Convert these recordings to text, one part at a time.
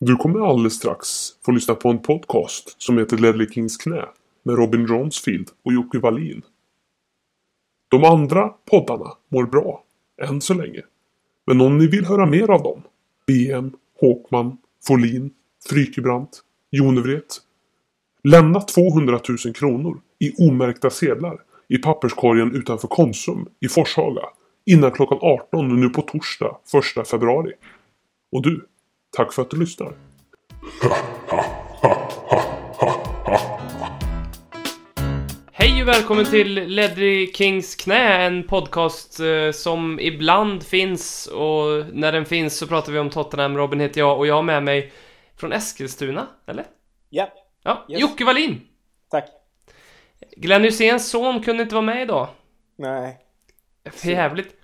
Du kommer alldeles strax få lyssna på en podcast som heter Ledley Kings knä med Robin Ronsfield och Jocke Wallin. De andra poddarna mår bra, än så länge. Men om ni vill höra mer av dem, BM, Håkman, Folin, Frykebrant, Jonevret. Lämna 200 000 kronor i omärkta sedlar i papperskorgen utanför Konsum i Forshaga innan klockan 18 nu på torsdag 1 februari. Och du, tack för att du lyssnar. Hej och välkommen till Ledley Kings knä, en podcast eh, som ibland finns och när den finns så pratar vi om Tottenham. Robin heter jag och jag har med mig från Eskilstuna, eller? Ja, Ja, Yes. Jocke Wallin! tack. Glenn Hyséns son kunde inte vara med idag. Nej. För jävligt.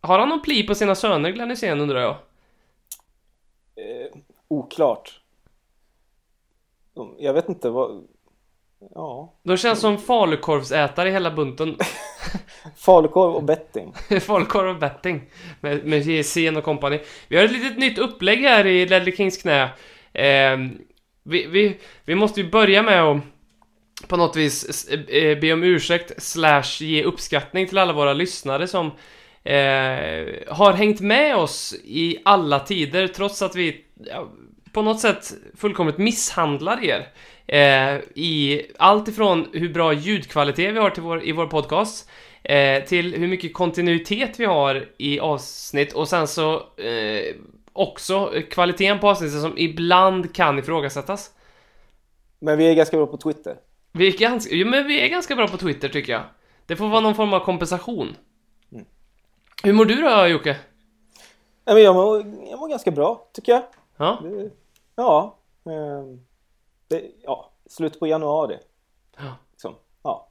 Har han någon pli på sina söner, Glenn Hysén, undrar jag? Oklart. Jag vet inte vad... Ja. De känns som falukorvsätare i hela bunten. Falukorv och betting. Falukorv och betting. Med, med Hysén och kompani. Vi har ett litet nytt upplägg här i Ledley Kings knä. Eh, vi, vi, vi måste ju börja med att på något vis eh, be om ursäkt slash ge uppskattning till alla våra lyssnare som eh, har hängt med oss i alla tider trots att vi på något sätt fullkomligt misshandlar er. Eh, I allt ifrån hur bra ljudkvalitet vi har till vår, i vår podcast eh, till hur mycket kontinuitet vi har i avsnitt och sen så eh, också kvaliteten på avsnittet som ibland kan ifrågasättas. Men vi är ganska bra på Twitter. Vi är ganska, jo, men vi är ganska bra på Twitter tycker jag. Det får vara någon form av kompensation. Hur mår du då Jocke? Jag, mår, jag mår ganska bra, tycker jag. Ja? Det, ja. Eh, det, ja. Slutet på januari. Ja. Liksom. Ja.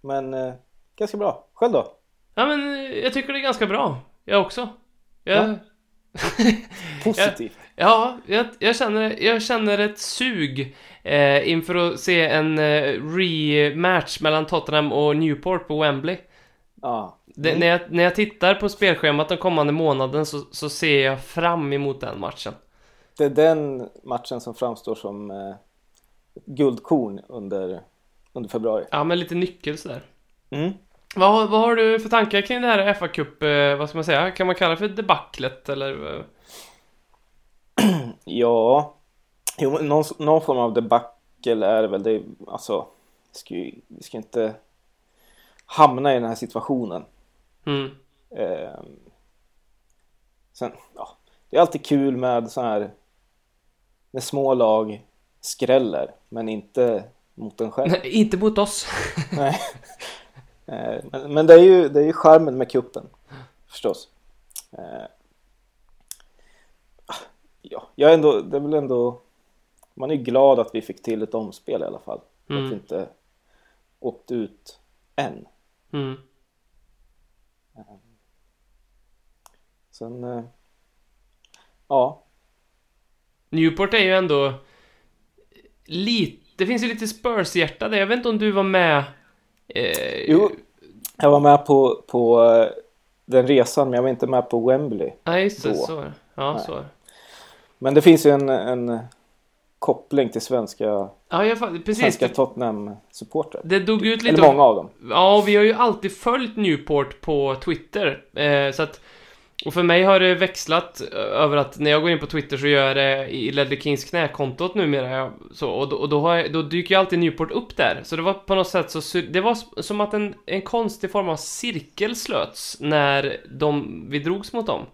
Men eh, ganska bra. Själv då? Ja men eh, jag tycker det är ganska bra. Jag också. Jag, Ja. Positivt. Ja, jag, jag, känner, jag känner ett sug eh, inför att se en eh, rematch mellan Tottenham och Newport på Wembley. Ja. Det, när, jag, när jag tittar på spelschemat den kommande månaden så, så ser jag fram emot den matchen. Det är den matchen som framstår som eh, guldkorn under, under februari. Ja, men lite nyckel sådär. Mm. Vad, vad har du för tankar kring det här fa Cup, eh, vad ska man säga? Kan man kalla det för debaclet eller? eh? Ja, jo, någon, någon form av debacle är det väl. Det, alltså, vi ska, ju, vi ska inte hamna i den här situationen. Mm. Ehm, sen, ja, det är alltid kul med så här när små lag skräller, men inte mot en själv. Nej, inte mot oss. Nej. Eh, men, men det är ju, det är ju charmen med kuppen förstås. Eh, Ja, jag är ändå, det är väl ändå, man är glad att vi fick till ett omspel i alla fall. Mm. Att vi inte åkt ut än. Mm. Sen, eh, ja, Newport är ju ändå lite, det finns ju lite Spurs-hjärta där. Jag vet inte om du var med? Eh, jo, jag var med på, på eh, den resan men jag var inte med på Wembley. Nej, just det, då. så det. Ja, Nej. så det. Men det finns ju en, en koppling till svenska, Ja, jag, precis. svenska Tottenham-supportrar. Det dog ut lite Eller många av dem. Ja, vi har ju alltid följt Newport på Twitter. Eh, så att, och för mig har det växlat eh, över att när jag går in på Twitter så gör jag det i Ledley Kings knäkontot numera. Så, och då, och då, har jag, då dyker ju alltid Newport upp där. Så det var på något sätt så, det var som att en, en konstig form av cirkel slöts när de, vi drogs mot dem.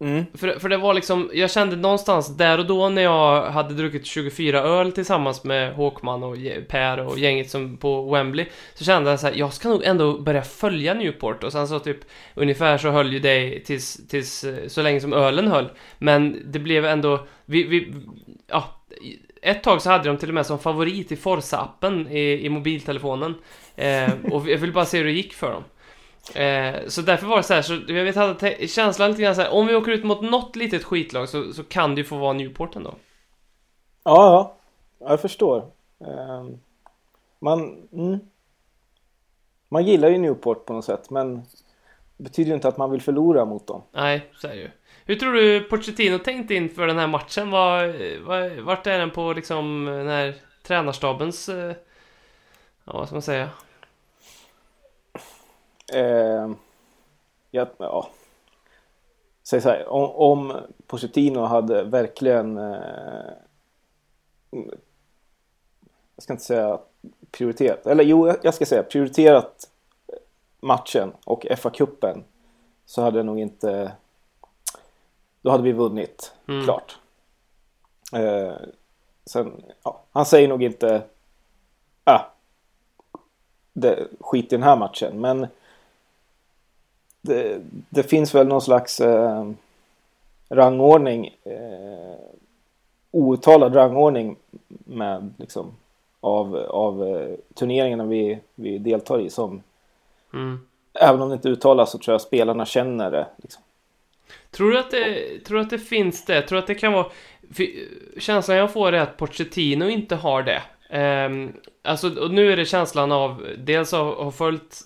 Mm. För, för det var liksom, jag kände någonstans där och då när jag hade druckit 24 öl tillsammans med Håkman och Per och gänget som på Wembley Så kände jag så här, jag ska nog ändå börja följa Newport och sen så alltså, typ Ungefär så höll ju det tills, tills eh, så länge som ölen höll. Men det blev ändå, vi, vi, ja ett tag så hade de till och med som favorit i Forza-appen i, i mobiltelefonen. Eh, Och jag vill bara se hur det gick för dem. Eh, så därför var det så här, så jag vet, hade känslan lite grann så här, om vi åker ut mot något litet skitlag så, så kan det ju få vara Newport ändå. Ja, ja. Jag förstår. Ehm, Man, mm. man gillar ju Newport på något sätt men det betyder ju inte att man vill förlora mot dem. Nej, så är det ju. Hur tror du Pochettino tänkt inför den här matchen? Var, var, vart är den på liksom den här tränarstabens... eh, Ja, vad ska man säga? Eh, ja, ja. Säg så här, om, om Pochettino hade verkligen eh, jag ska inte säga prioriterat, eller jo, jag ska säga prioriterat matchen och FA-cupen så hade det nog inte då hade vi vunnit, Mm. klart. Eh, sen, ja, han säger nog inte ah, det, skit i den här matchen, men det, det finns väl någon slags eh, rangordning eh, outtalad rangordning med liksom av, av eh, turneringarna vi, vi deltar i som Mm. även om det inte uttalas så tror jag spelarna känner det. Liksom. Tror du att det, tror att det finns det? Tror du att det kan vara... För, känslan jag får är att Pochettino inte har det. Ehm, alltså, och nu är det känslan av... Dels att ha följt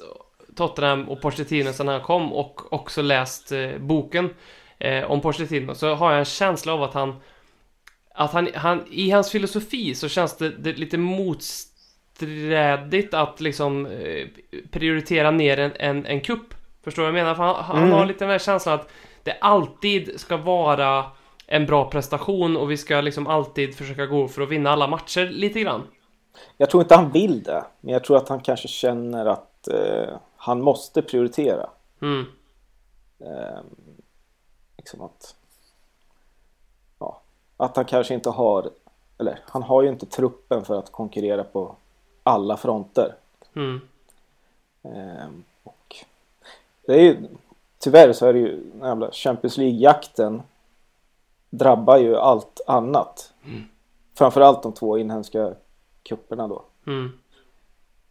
Tottenham och Pochettino sedan han kom och också läst eh, boken eh, om Pochettino. Så har jag en känsla av att han... Att han, han i hans filosofi så känns det, det lite motsträdigt att liksom eh, prioritera ner en, en, en kupp. Förstår du vad jag menar? För han, han Mm. har lite den här känslan att det alltid ska vara en bra prestation och vi ska liksom alltid försöka gå för att vinna alla matcher lite grann. Jag tror inte han vill det, men jag tror att han kanske känner att eh, han måste prioritera. Mm. Eh, liksom att, ja, att han kanske inte har, eller han har ju inte truppen för att konkurrera på alla fronter. Mm. Eh, och det är ju, tyvärr så är det ju jävla Champions League-jakten drabbar ju allt annat. Framförallt de två inhemska kupperna då. Mm.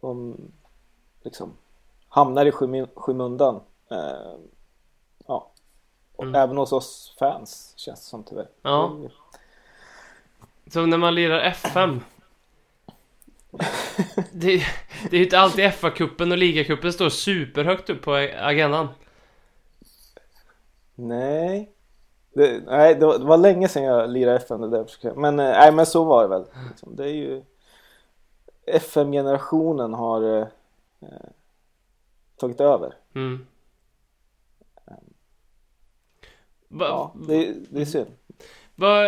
De liksom hamnar i skymun- skymundan. Eh, ja. Och Mm. även hos oss fans känns det som tyvärr. Ja. Så när man lirar FM det, det är ju inte alltid FA-cupen och ligacupen står superhögt upp på agendan. Nej. Det, nej, det var, det var länge sedan jag lirade FM. Det där. Men, eh, nej, men så var det väl. Liksom. Det är ju FM-generationen har eh, eh, tagit över. Mm. Va, Ja, det, det är synd. va,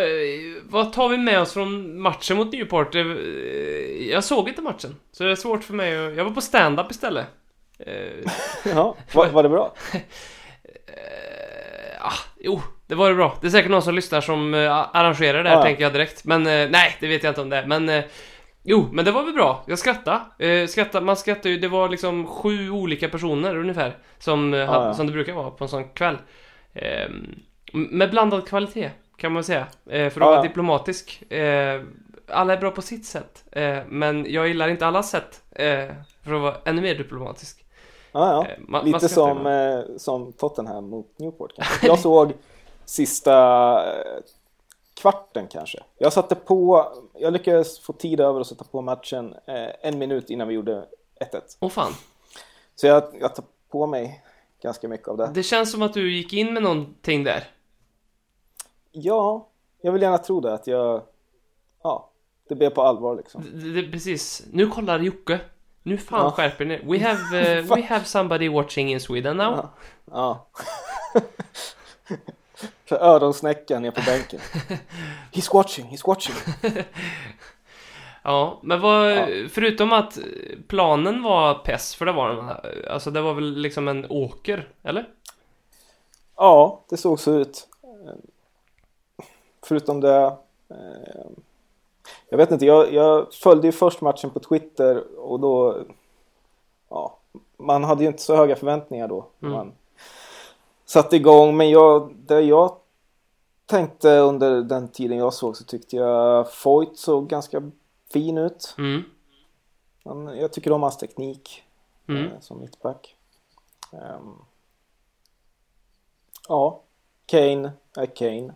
vad tar vi med oss från matchen mot Newport? Det- Jag såg inte matchen, så det är svårt för mig att... Jag var på stand-up istället. Eh, Ja, var, var det bra? Eh, ah, jo, det var det bra. Det är säkert någon som lyssnar som eh, arrangerar det här, Ja, ja. tänker jag direkt. Men eh, nej, det vet jag inte om det är. Men eh, jo, men det var väl bra. Jag skrattade. Eh, skratta, man skrattar ju, det var liksom sju olika personer ungefär. Som, eh, hade, ja. som det brukar vara på en sån kväll. Eh, med blandad kvalitet, kan man säga. Eh, för att Ja, vara diplomatisk. Eh, alla är bra på sitt sätt. Eh, men jag gillar inte allas sätt. För att vara ännu mer diplomatisk. Ja, ja. Ma- man Lite skrattar som, som Tottenham mot Newport kanske. Jag såg sista kvarten kanske. Jag satte på, jag lyckades få tid över att sätta på matchen eh, en minut innan vi gjorde 1-1. Åh fan. Så jag, jag tar på mig ganska mycket av det. Det känns som att du gick in med någonting där. Ja, jag vill gärna tro det att jag, ja, det blev på allvar liksom. Det, det, precis. Nu kollar Jocke. Nu fan Ja. skärper ni We have, uh, we have somebody watching in Sweden now. Ja. Ja. För öronsnäckan är på bänken. He's watching, he's watching. Ja, men vad, Ja. förutom att planen var pess, för det var den. Alltså det var väl liksom en åker, eller? Ja, det såg så ut. Förutom det. eh, Jag vet inte, jag, jag följde ju först matchen på Twitter och då... Ja, man hade ju inte så höga förväntningar då. Mm. Man satte igång, men jag, det jag tänkte under den tiden jag såg så tyckte jag Foyt såg ganska fin ut. Mm. Han, jag tycker om hans teknik Mm. eh, som mittback. Ehm, ja, Kane är Kane.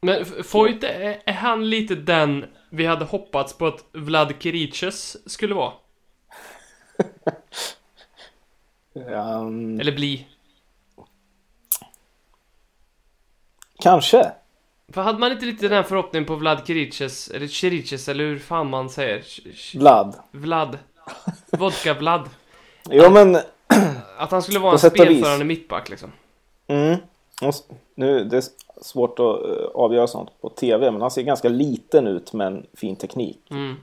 Men Foyt, är, är han lite den vi hade hoppats på att Vlad Kiriches skulle vara? Ehm, Eller bli? Kanske. För hade man inte lite den här förhoppningen på Vlad Kiriches, eller Kiriches, eller hur fan man säger? Vlad. Vlad. Vodka Vlad. Jo men, Att han skulle vara en spelförande mittback liksom. mm, nu det är svårt att eh, avgöra sånt på tv, men han ser ganska liten ut med en fin teknik. Mm.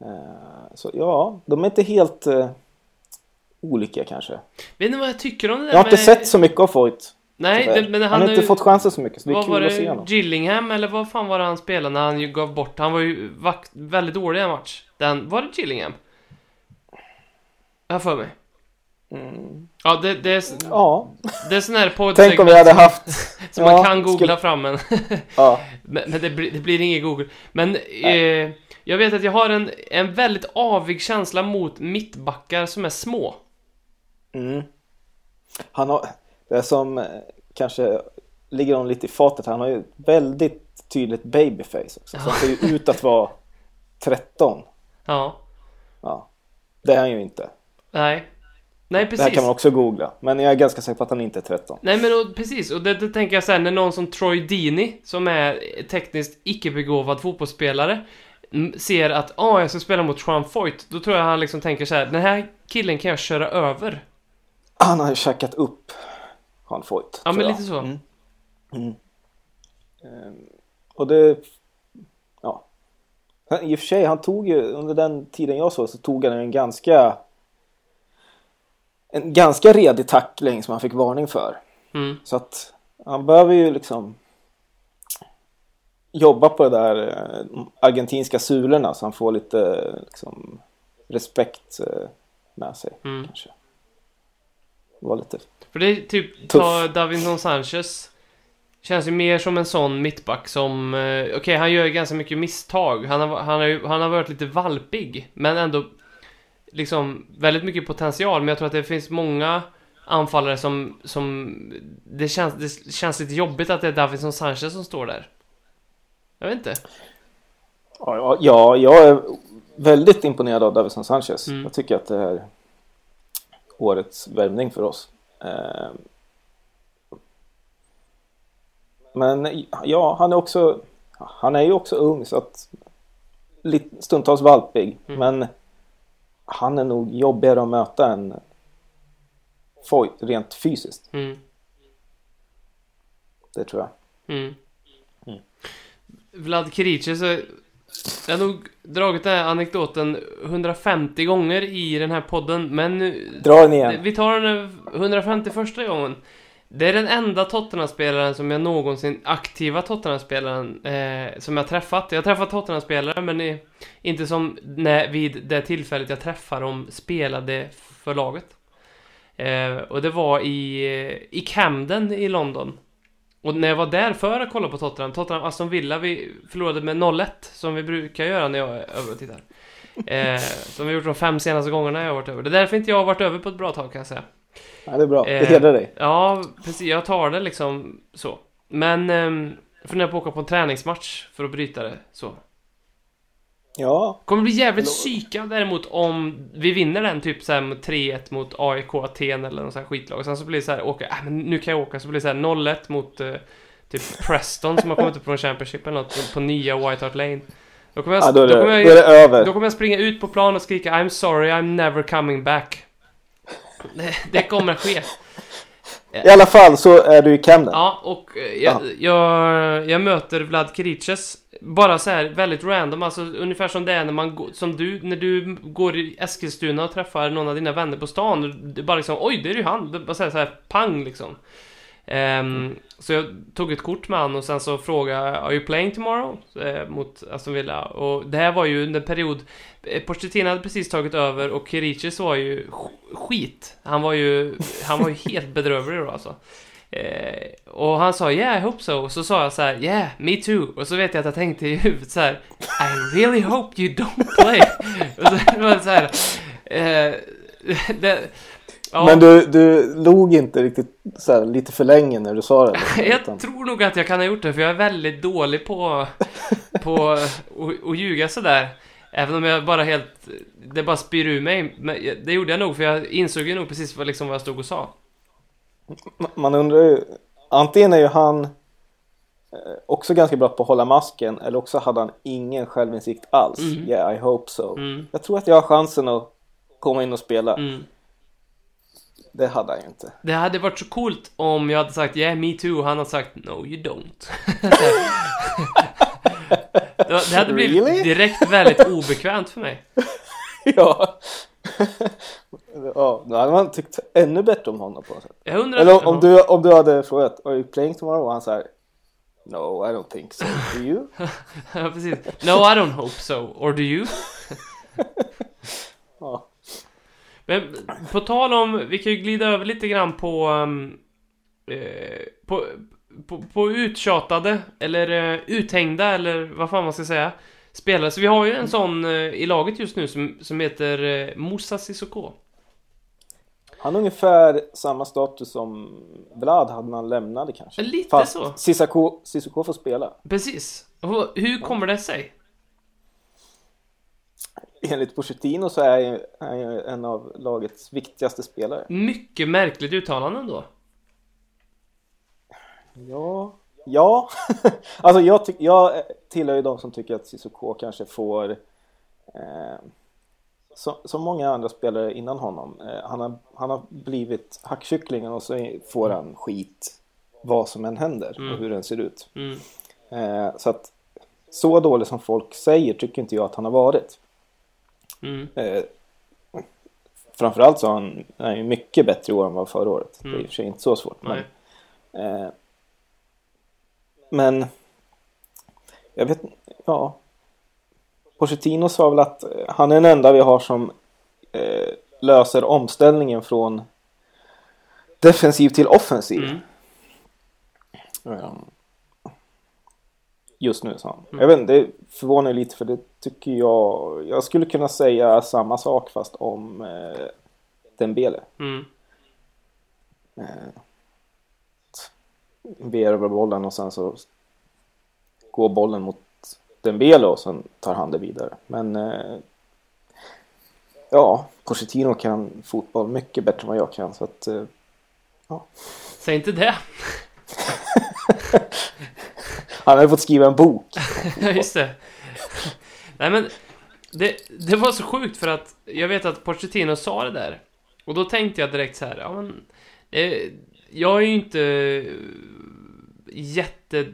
Eh, Så ja, de är inte helt eh, olika kanske. Vet ni vad jag tycker om det där Jag har inte med... sett så mycket av Foyt. Nej, det, men han, han har inte ju- fått chansen så mycket, så det är Vad var kul att se det? honom. Gillingham eller vad fan var det han spelade när han ju gav bort? Han var ju vakt, väldigt dålig i en match. Den, var det Gillingham? Jag för mig. Ja, det, det, är, Ja, det är sån här podd tänk om vi hade haft... som ja, man kan googla skulle- fram en. Ja, Men, men det, blir, det blir inget Google. Men eh, jag vet att jag har en, en väldigt avig känsla mot mittbackar som är små. mm. Han har... Det som eh, kanske ligger honom lite i fatet, han har ju väldigt tydligt babyface också. Så han ser ju ut att vara 13. Ja, Ja, det är han ju inte. nej. Nej, Det här precis. kan man också googla. Men jag är ganska säker på att han inte är 13. Nej men och, precis, och det, det tänker jag sen när någon som Troy Deeney, som är tekniskt icke-begåvad fotbollsspelare, ser att ah jag ska spela mot Sean Foyt, då tror jag han liksom tänker så här: den här killen kan jag köra över. Han har ju käkat upp Han Foyt. Ja, men jag. lite så. Mm. Mm. Ehm, Och det... Ja. I och för sig, han tog ju under den tiden jag såg så tog han en ganska... En ganska redig tackling som han fick varning för. Mm. Så att han behöver ju liksom jobba på det där eh, argentinska sulorna så han får lite liksom, respekt eh, med sig. Mm. Kanske. Var lite... För det är typ, ta Davinson Sanchez. Känns ju mer som en sån mittback som, eh, okej han gör ju ganska mycket misstag. Han har, han, har han har varit lite valpig, men ändå liksom väldigt mycket potential. Men jag tror att det finns många anfallare som, som det, känns, det känns lite jobbigt att det är Davinson Sanchez som står där. Jag vet inte. Ja, ja, ja, jag är väldigt imponerad av Davison Sanchez. Mm. Jag tycker att det är årets värvning för oss. Eh, Men ja, han är också Han är ju också ung så att lite- Stundtals valpig Mm. men Han är nog jobbigare att möta än Foyt rent fysiskt. Mm. Det tror jag. Mm. Vlad Kirice, så jag har nog dragit den här anekdoten 150 gånger i den här podden, men nu, Dra den igen. vi tar den 151 gången. Det är den enda Tottenham-spelaren som jag någonsin, aktiva Tottenham-spelaren, eh, som jag träffat. Jag har träffat Tottenham-spelare, men i, inte som när, vid det tillfället jag träffade dem spelade för laget. Eh, och det var i, i Camden i London. Och när jag var där för att kolla på Tottenham, Tottenham Aston Villa, vi förlorade med 0-1, som vi brukar göra när jag är över och tittar. Eh, som vi gjort de fem senaste gångerna jag har varit över. Det är därför inte jag har varit över på ett bra tag kan jag säga. Ja, det är bra. Det Eh, hedrar dig. Ja, precis. Jag tar det liksom så. Men jag funderar på att åka på en träningsmatch för att bryta det så. Ja, Kommer bli jävligt psykad däremot om vi vinner den typ såhär med 3-1 mot AIK Aten eller någon sån här skitlag. Sen så blir det så här, åka, äh, men nu kan jag åka. Så blir det så här 0-1 mot eh, typ Preston som har kommit upp från Championship eller något på nya White Hart Lane. Då kommer jag, ja då, det, då kommer då jag, det över. då kommer jag springa ut på plan och skrika I'm sorry, I'm never coming back. Det, det kommer ske. I alla fall så är du i Camden. Ja, och eh, jag, jag, jag möter Vlad Kiriches bara så här väldigt random, alltså ungefär som det är när man som du, när du går i Eskilstuna och träffar någon av dina vänner på stan. Är bara liksom oj, det är ju han, bara så här, så här pang liksom. Ehm, så jag tog ett kort med han och sen så frågade jag, Are you playing tomorrow? Eh, mot Aston Villa. Och det här var ju under period eh, Pochettino hade precis tagit över och Kiriches var ju sk- skit. Han var ju, han var ju helt bedrövlig då alltså. Eh, och han sa yeah I hope so. Så sa jag så här yeah me too. Och så vet jag att jag tänkte i huvudet så här I really hope you don't play. och så var det så här. Eh, det, ja, Men du, du log inte riktigt så här, lite för länge när du sa det? jag Utan- tror nog att jag kan ha gjort det för jag är väldigt dålig på, på att- ljuga sådär. Även om jag bara helt, det bara spyr ur mig. Men det gjorde jag nog för jag insåg ju nog precis vad, liksom vad jag stod och sa. Man undrar ju, antingen är ju han eh, också ganska bra på att hålla masken eller också hade han ingen självinsikt alls. Yeah, I hope so. Mm. Jag tror att jag har chansen att komma in och spela. Mm. Det hade han ju inte. Det hade varit så coolt om jag hade sagt yeah, me too och han hade sagt no, you don't. det hade blivit Really? direkt väldigt obekvämt för mig. ja. ja, då hade man tyckt ännu bättre om honom på något sätt. Jag undrar... Eller om, om, du, om du hade frågat Are you playing tomorrow? Och han säger No, I don't think so. Do you? Ja, precis. No, I don't hope so. Or do you? ja. Men på tal om, vi kan ju glida över lite grann på, um, eh, på, på, på uttjatade, eller uh, uthängda, eller vad fan man ska säga, spelare. Så vi har ju en sån eh, i laget just nu som, som heter uh, Moussa Sissoko. Han har ungefär samma status som Vlad hade när han lämnade kanske. Lite Fast så. Sissoko, Sissoko får spela. Precis. Och hur kommer det sig? Enligt Pochettino så är han ju en av lagets viktigaste spelare. Mycket märkligt uttalande då. Ja, ja. alltså jag, tyck, jag tillhör ju de som tycker att Sissoko kanske får eh, så, som många andra spelare innan honom. Eh, han, har, han har blivit hackkycklingen och så får han skit vad som än händer och hur den ser ut. Mm. Eh, så att så dålig som folk säger tycker inte jag att han har varit. Mm. Eh, framförallt så är han, är han ju mycket bättre i år än vad förra året. Det är i och för sig inte så svårt. Men, eh, men jag vet ja. Pochettino sa väl att eh, han är den enda vi har som eh, löser omställningen från defensiv till offensiv. Mm. Just nu sa han. Jag vet inte, det förvånar lite för det tycker jag. Jag skulle kunna säga samma sak fast om eh, Dembele. Mm. Eh, Beerövar bollen och sen så går bollen mot Dembele och sen tar han det vidare. Men eh, ja, Pochettino kan fotboll mycket bättre än vad jag kan så att eh, Säg inte det. han har fått skriva en bok. Ja, just det. Nej, men det, det var så sjukt för att jag vet att Pochettino sa det där. Och då tänkte jag direkt så här, ja men... Eh, jag är ju inte jätte...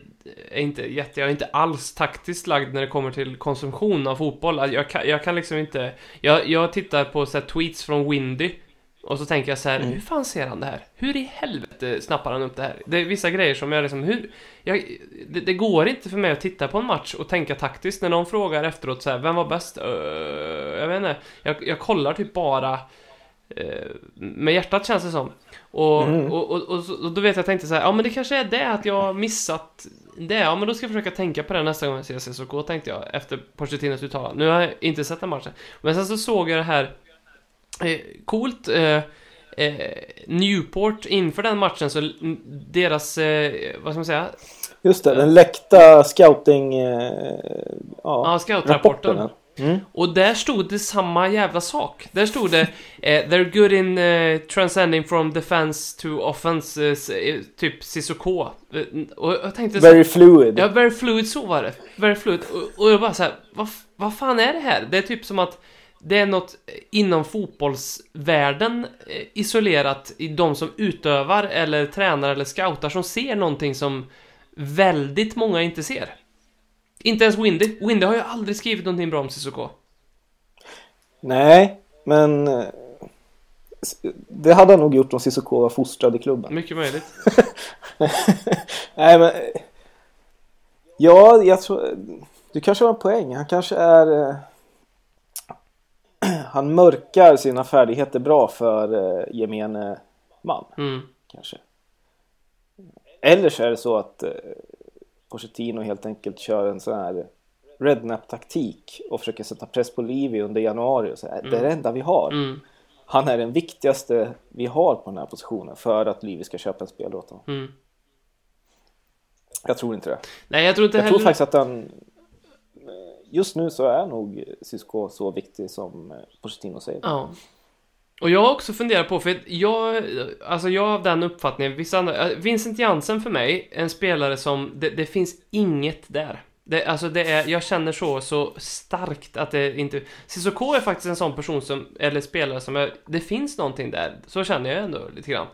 Är inte jätte... Jag är inte alls taktiskt lagd när det kommer till konsumtion av fotboll. Alltså, jag kan, jag kan liksom inte... Jag, jag tittar på så här, tweets från Windy. Och så tänker jag så här, hur fan ser han det här? Hur i helvete snappar han upp det här? Det är vissa grejer som jag liksom, hur... Jag, det, det går inte för mig att titta på en match och tänka taktiskt när någon frågar efteråt så här, vem var bäst? Uh, jag vet inte. Jag, jag kollar typ bara eh, med hjärtat känns det som. Och, och, och, och, så- och då vet jag, jag tänkte så här, ja men det kanske är det att jag har missat det. Ja men då ska jag försöka tänka på det nästa gång jag ser CSKA tänkte jag efter Pochettinos uttalande. Nu har jag inte sett den matchen. Men sen så såg jag det här eh, coolt. Eh, eh, Newport inför den matchen så deras, eh, vad ska man säga? Just det, den läckta scouting... Eh, Ja, ja, scoutrapporten. rapporten. Mm. Och där stod det samma jävla sak. Där stod det eh, They're good in eh, transcending from defense to offense, eh, eh, typ Sissoko. Eh, och jag tänkte så Very fluid. Ja, very fluid, så var det. Very fluid. Och, och jag bara så här, vad, vad fan är det här? Det är typ som att det är något inom fotbollsvärlden eh, isolerat i de som utövar eller tränar eller scoutar som ser någonting som väldigt många inte ser. Inte ens Windy. Windy har ju aldrig skrivit någonting bra om Sissoko. Nej, men... eh, Det hade han nog gjort om Cissoko var fostrad i klubben. Mycket möjligt. Nej, men... eh, Ja, jag tror... Du kanske har en poäng. Han kanske är... Han mörkar sina färdigheter bra för eh, gemene man, Mm. kanske. Eller så är det så att eh, Pochettino helt enkelt kör en sån här rednap-taktik och försöker sätta press på Livi under januari och säga det är det enda vi har. Mm. Han är den viktigaste vi har på den här positionen för att Livi ska köpa en spelare åt honom. Mm. Jag tror inte det. Nej, jag tror inte Jag tror heller... faktiskt att han... Just nu så är nog Cisco så viktig som eh, Pochettino säger. Ja. Och jag har också funderat på, för att jag, alltså jag har den uppfattningen, vissa andra, eh, Vincent Jansen för mig, en spelare som, det, det finns inget där. Det, alltså det är, jag känner så, så starkt att det inte... Cissoko är faktiskt en sån person som, eller spelare som, är, det finns någonting där. Så känner jag ändå lite grann.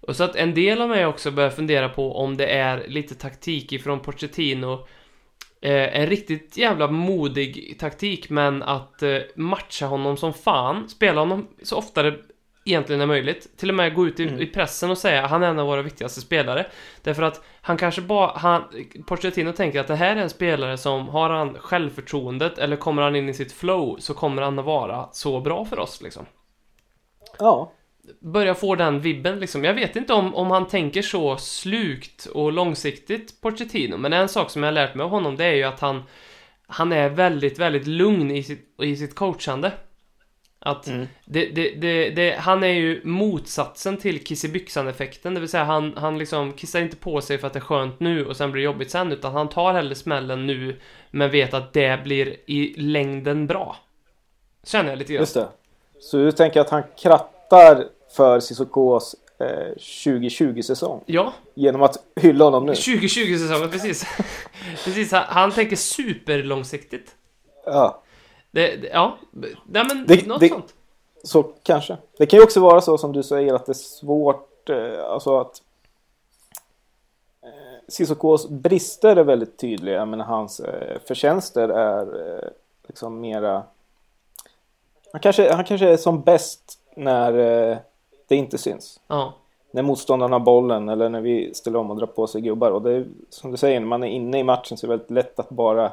Och så att en del av mig också börjar fundera på om det är lite taktik ifrån Pochettino Eh, en riktigt jävla modig taktik, men att eh, matcha honom som fan, spela honom så ofta det egentligen är möjligt. Till och med gå ut i, mm. i pressen och säga att han är en av våra viktigaste spelare. Därför att han kanske bara, han, Pochettino tänker att det här är en spelare som har han självförtroendet eller kommer han in i sitt flow så kommer han att vara så bra för oss liksom. Ja börjar få den vibben liksom. Jag vet inte om, om han tänker så slukt och långsiktigt Pochettino, men en sak som jag har lärt mig av honom det är ju att han han är väldigt, väldigt lugn i sitt, i sitt coachande. Att mm. det, det, det, han är ju motsatsen till kissebyxan-effekten, det vill säga han, han liksom kissar inte på sig för att det är skönt nu och sen blir det jobbigt sen, utan han tar hellre smällen nu, men vet att det blir i längden bra. Känner jag lite grann. Just det. Så du tänker att han krattar för Cissokos eh, 2020-säsong. Ja. Genom att hylla honom nu. 2020-säsongen, precis. precis, han, han tänker superlångsiktigt. Ja. Det, det, ja, Nej, men det, något det, sånt. Så kanske. Det kan ju också vara så som du säger att det är svårt, eh, alltså att eh, Cissokos brister är väldigt tydliga men hans eh, förtjänster är eh, liksom mera han kanske, han kanske är som bäst när eh, det inte syns. Ja. När motståndarna har bollen eller när vi ställer om och drar på sig gubbar. Och det är som du säger, när man är inne i matchen så är det väldigt lätt att bara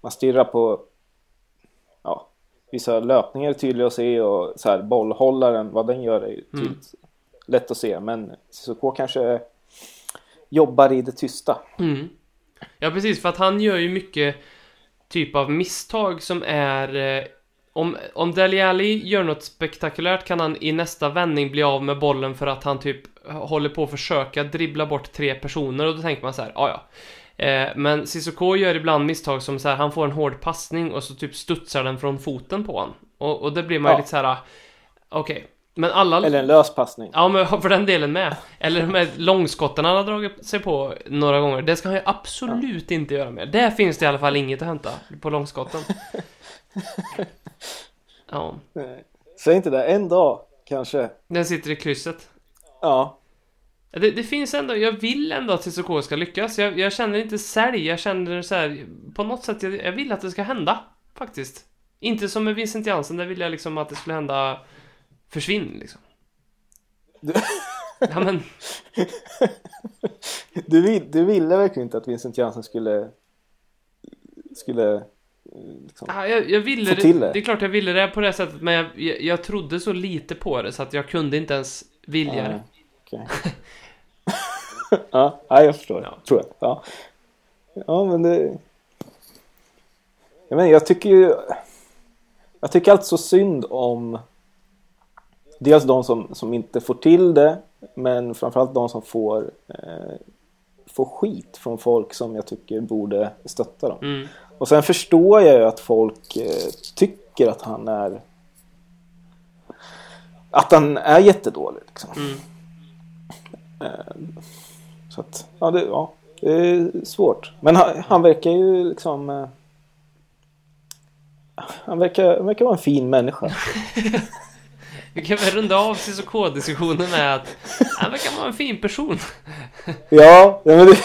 man stirrar på ja, vissa löpningar är tydliga att se och så här, bollhållaren, vad den gör är tydligt, mm. lätt att se. Men Cissoko kanske jobbar i det tysta. Mm. Ja, precis, för att han gör ju mycket typ av misstag som är eh, om, om Dele Alli gör något spektakulärt kan han i nästa vändning bli av med bollen för att han typ håller på att försöka dribbla bort tre personer och då tänker man så här, ja ja. Eh, men Cissoko gör ibland misstag som så här, han får en hård passning och så typ studsar den från foten på honom. Och, och det blir man ju lite så här, okej. Okay. Men alla... Eller en lös passning. Ja, men för den delen med. Eller med långskotten han har dragit sig på några gånger. Det ska han ju absolut ja. inte göra med. Där finns det i alla fall inget att hämta på långskotten. Ja. Säg inte det, en dag kanske. Den sitter i krysset. Ja. Det, det, finns ändå, jag vill ändå att Cissoko ska lyckas. Jag, jag, känner inte sälj, jag känner så här, på något sätt, jag, jag, vill att det ska hända. Faktiskt. Inte som med Vincent Jansen, där vill jag liksom att det skulle hända försvinn liksom. Du... Ja men... du, vill, du ville verkligen inte att Vincent Jansen skulle skulle liksom, ah, jag, jag ville det, det. det. är klart jag ville det på det sättet, men jag, jag, jag, trodde så lite på det så att jag kunde inte ens vilja ah, det. Okay. ja, jag förstår. Ja. Tror jag. Ja. ja, men det... Jag, menar, jag tycker ju... Jag tycker alltid så synd om dels de som, som inte får till det men framförallt de som får, eh, får skit från folk som jag tycker borde stötta dem. Mm. Och sen förstår jag ju att folk eh, tycker att han är att han är jättedålig. Liksom. Mm. Eh, så att, ja det, ja, det är svårt. Men han, han verkar ju liksom... Eh, han, verkar, han verkar vara en fin människa. Vi kan väl runda av Cissoko-diskussionen med att han verkar vara en fin person. ja, men det...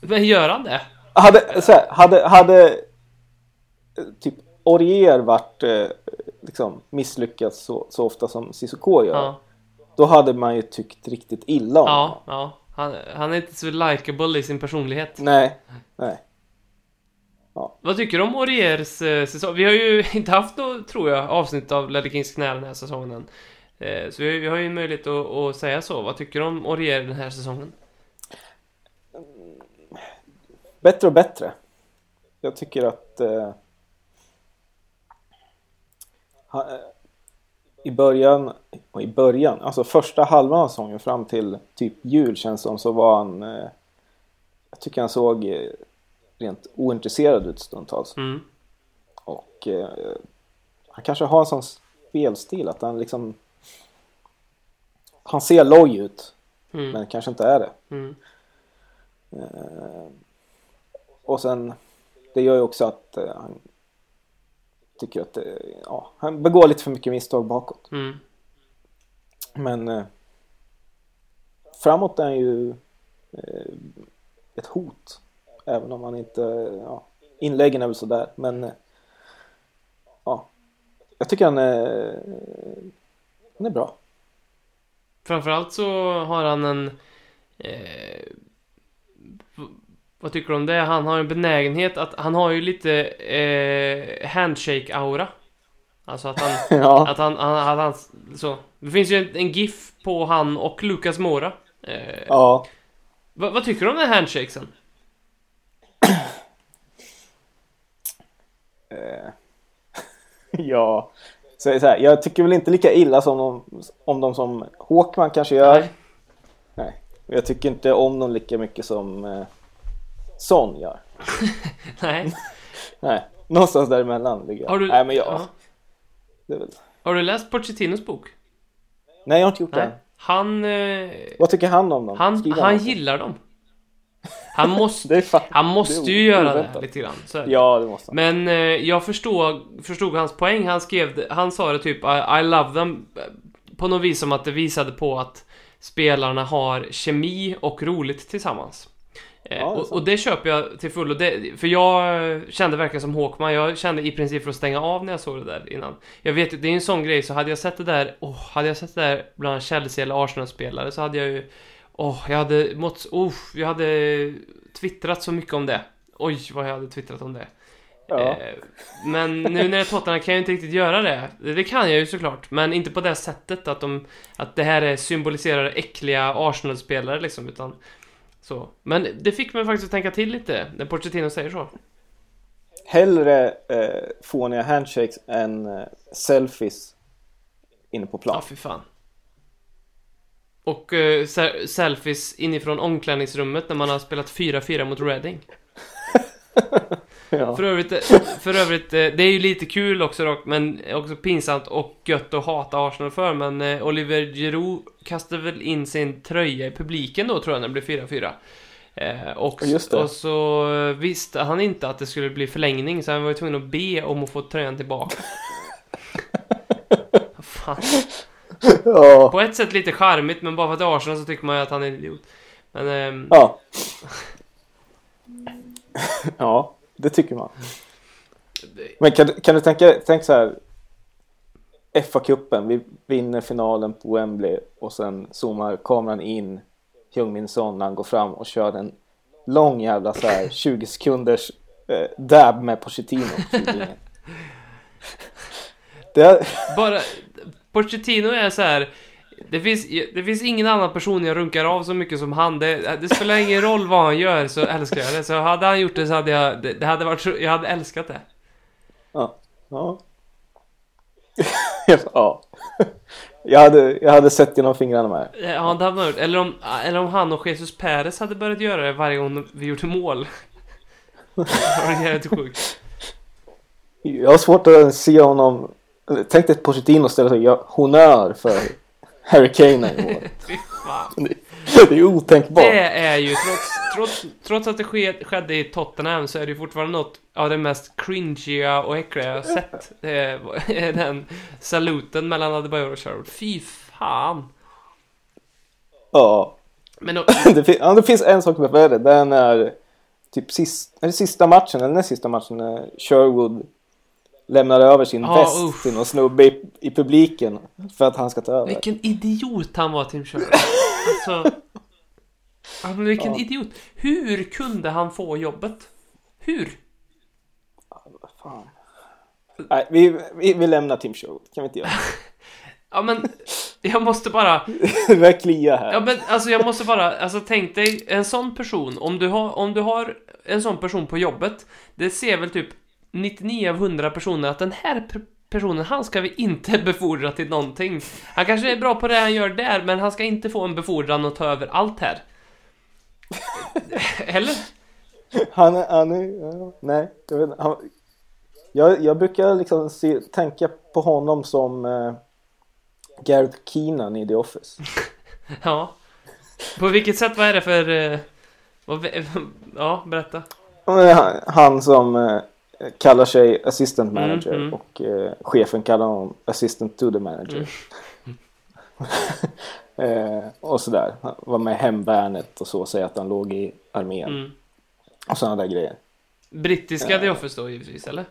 men gör han det? Hade, så här, hade, hade typ Orier varit eh, liksom misslyckats så, så ofta som Cissoko gör. Ja. Då hade man ju tyckt riktigt illa om ja, honom. Ja, han, han är inte så likable i sin personlighet. Nej, nej. Ja. Vad tycker du om Oriers eh, säsong? Vi har ju inte haft något, tror jag, avsnitt av Ledder Kings knä den här säsongen. Eh, så vi, vi, har ju möjlighet att, att, säga så. Vad tycker du om Orier den här säsongen? Bättre och bättre. Jag tycker att eh, ha, eh, i början, i början, alltså första halvan av säsongen fram till typ jul känns som så var han eh, jag tycker han såg eh, rent ointresserad ut stundtals. Mm. Och eh, han kanske har en sån spelstil. Att han liksom... Han ser loj ut, Mm. men kanske inte är det. Mm. Eh, och sen, det gör ju också att eh, han tycker att eh, ja, han begår lite för mycket misstag bakåt. Mm. Men eh, framåt är han ju eh, ett hot. Även om han inte, ja, inläggen är väl sådär. Men eh, ja, jag tycker han är, han är bra. Framförallt så har han en... Eh, vad tycker du om det? Han har en benägenhet att... Han har ju lite eh, handshake-aura. Alltså att han... ja, Att han, han, han, han... Så. Det finns ju en, en GIF på han och Lucas Mora. Eh, ja. vad, vad tycker du om den här handshakesen? Eh, ja, så, så här, jag tycker väl inte lika illa som de, om de som Håkman kanske gör. Nej. Nej. Jag tycker inte om dem lika mycket som Son gör. Nej. Nej, någonstans däremellan ligger jag. Har du... Nej, men jag, ja. det är väl... Har du läst Pochettinos bok? Nej, jag har inte gjort Nej. det. Han... Eh, Vad tycker han om dem? han, Skriver han något? gillar dem. Han måste... Fan... Han måste ju göra det lite grann. Så. Ja, det måste han. Men eh, jag förstod, förstod hans poäng. Han skrev, han sa det typ I, I love them på något vis som att det visade på att spelarna har kemi och roligt tillsammans. Eh, Ja, och, och det köper jag till fullo. För jag kände verkligen som Håkman. Jag kände i princip för att stänga av när jag såg det där innan. Jag vet ju, det är en sån grej, så hade jag sett det där, åh, hade jag sett det där bland Chelsea eller Arsenal-spelare så hade jag ju, åh, jag hade mått, oh, jag hade twittrat så mycket om det. Oj, vad jag hade twittrat om det. Ja. Eh, Men nu när jag är Tottenham kan jag inte riktigt göra det. Det kan jag ju såklart, men inte på det sättet att de... Att det här är symboliserar äckliga Arsenal-spelare liksom, utan... Så. Men det fick mig faktiskt att tänka till lite, när Pochettino säger så. Hellre eh, fåniga handshakes än eh, selfies inne på Ja, plan. fy fan. Och eh, se- selfies inifrån omklädningsrummet när man har spelat 4-4 mot Reading. Ja. För övrigt, för övrigt, eh, det är ju lite kul också dock, men också pinsamt och gött att hata Arsenal för, men eh, Oliver Giroud kastade väl in sin tröja i publiken då tror jag när det blev 4-4. Eh, och, Just det. och så visste han inte att det skulle bli förlängning, så han var ju tvungen att be om att få tröjan tillbaka. Fan. Ja. På ett sätt lite charmigt, men bara för att det är Arsenal så tycker man ju att han är en idiot. Men, ehm, Ja. ja, det tycker man. Men kan, du- kan du tänka, tänk så här. FA-cupen, vi vinner finalen på Wembley och sen zoomar kameran in Heung-Min Son när han går fram och kör en lång jävla så här 20 sekunders eh, dab med Pochettino. Det Bara, Pochettino är så här. Det finns, det finns ingen annan person jag runkar av så mycket som han. Det, det spelar ingen roll vad han gör så älskar jag det. Så hade han gjort det så hade jag, det, det hade varit så, jag hade älskat det. ja. ja. ja. Jag hade, jag hade sett genom fingrarna med. Ja, det hade man gjort. Eller om, eller om han och Jesus Perez hade börjat göra det varje gång vi gjorde mål. Det var jävligt sjukt. Jag har svårt att se honom... Tänk dig Pochettino ställa sig honör för Harry Kane i år. Fy fan. Det är ju otänkbart. Det är ju, trots, trots, trots att det ske, skedde i Tottenham så är det ju fortfarande något av det mest cringiga och äckliga jag har sett. Det är, är den saluten mellan Adebayor och Sherwood. Fy fan. Ja. Men då, Det, fin- ja, det finns en sak som är värre. Det är typ sist, är det sista matchen, eller näst sista matchen, när Sherwood lämnar över sin Ja, väst uff. till någon snubbe i, i publiken för att han ska ta över. vilken idiot han var, Tim Sherwood. Alltså... Men vilken Ja. idiot. Hur kunde han få jobbet? Hur? Fan. Nej, vi, vi, vi lämnar Tim Sherwood. Kan vi inte göra Ja, men... Jag måste bara... Det börjar klia här. Ja men alltså jag måste bara, alltså tänk dig en sån person, om du har, om du har en sån person på jobbet, det ser väl typ 99 av 100 personer att den här personen, han ska vi inte befordra till någonting. Han kanske är bra på det han gör där, men han ska inte få en befordran och ta över allt här. Eller? Han är, han är, ja, nej, jag vet. Han, Jag, jag brukar liksom se, tänka på honom som eh, Gareth Keenan i The Office. Ja. På vilket sätt, vad är det för... eh, vad, ja, berätta. Han, han som eh, kallar sig assistant manager mm. och eh, chefen kallar honom assistant to the manager. eh, och sådär. Han var med i hemvärnet och så, säger att han låg i armén. Mm. Och sådana där grejer. Brittiska The Office då givetvis, eller?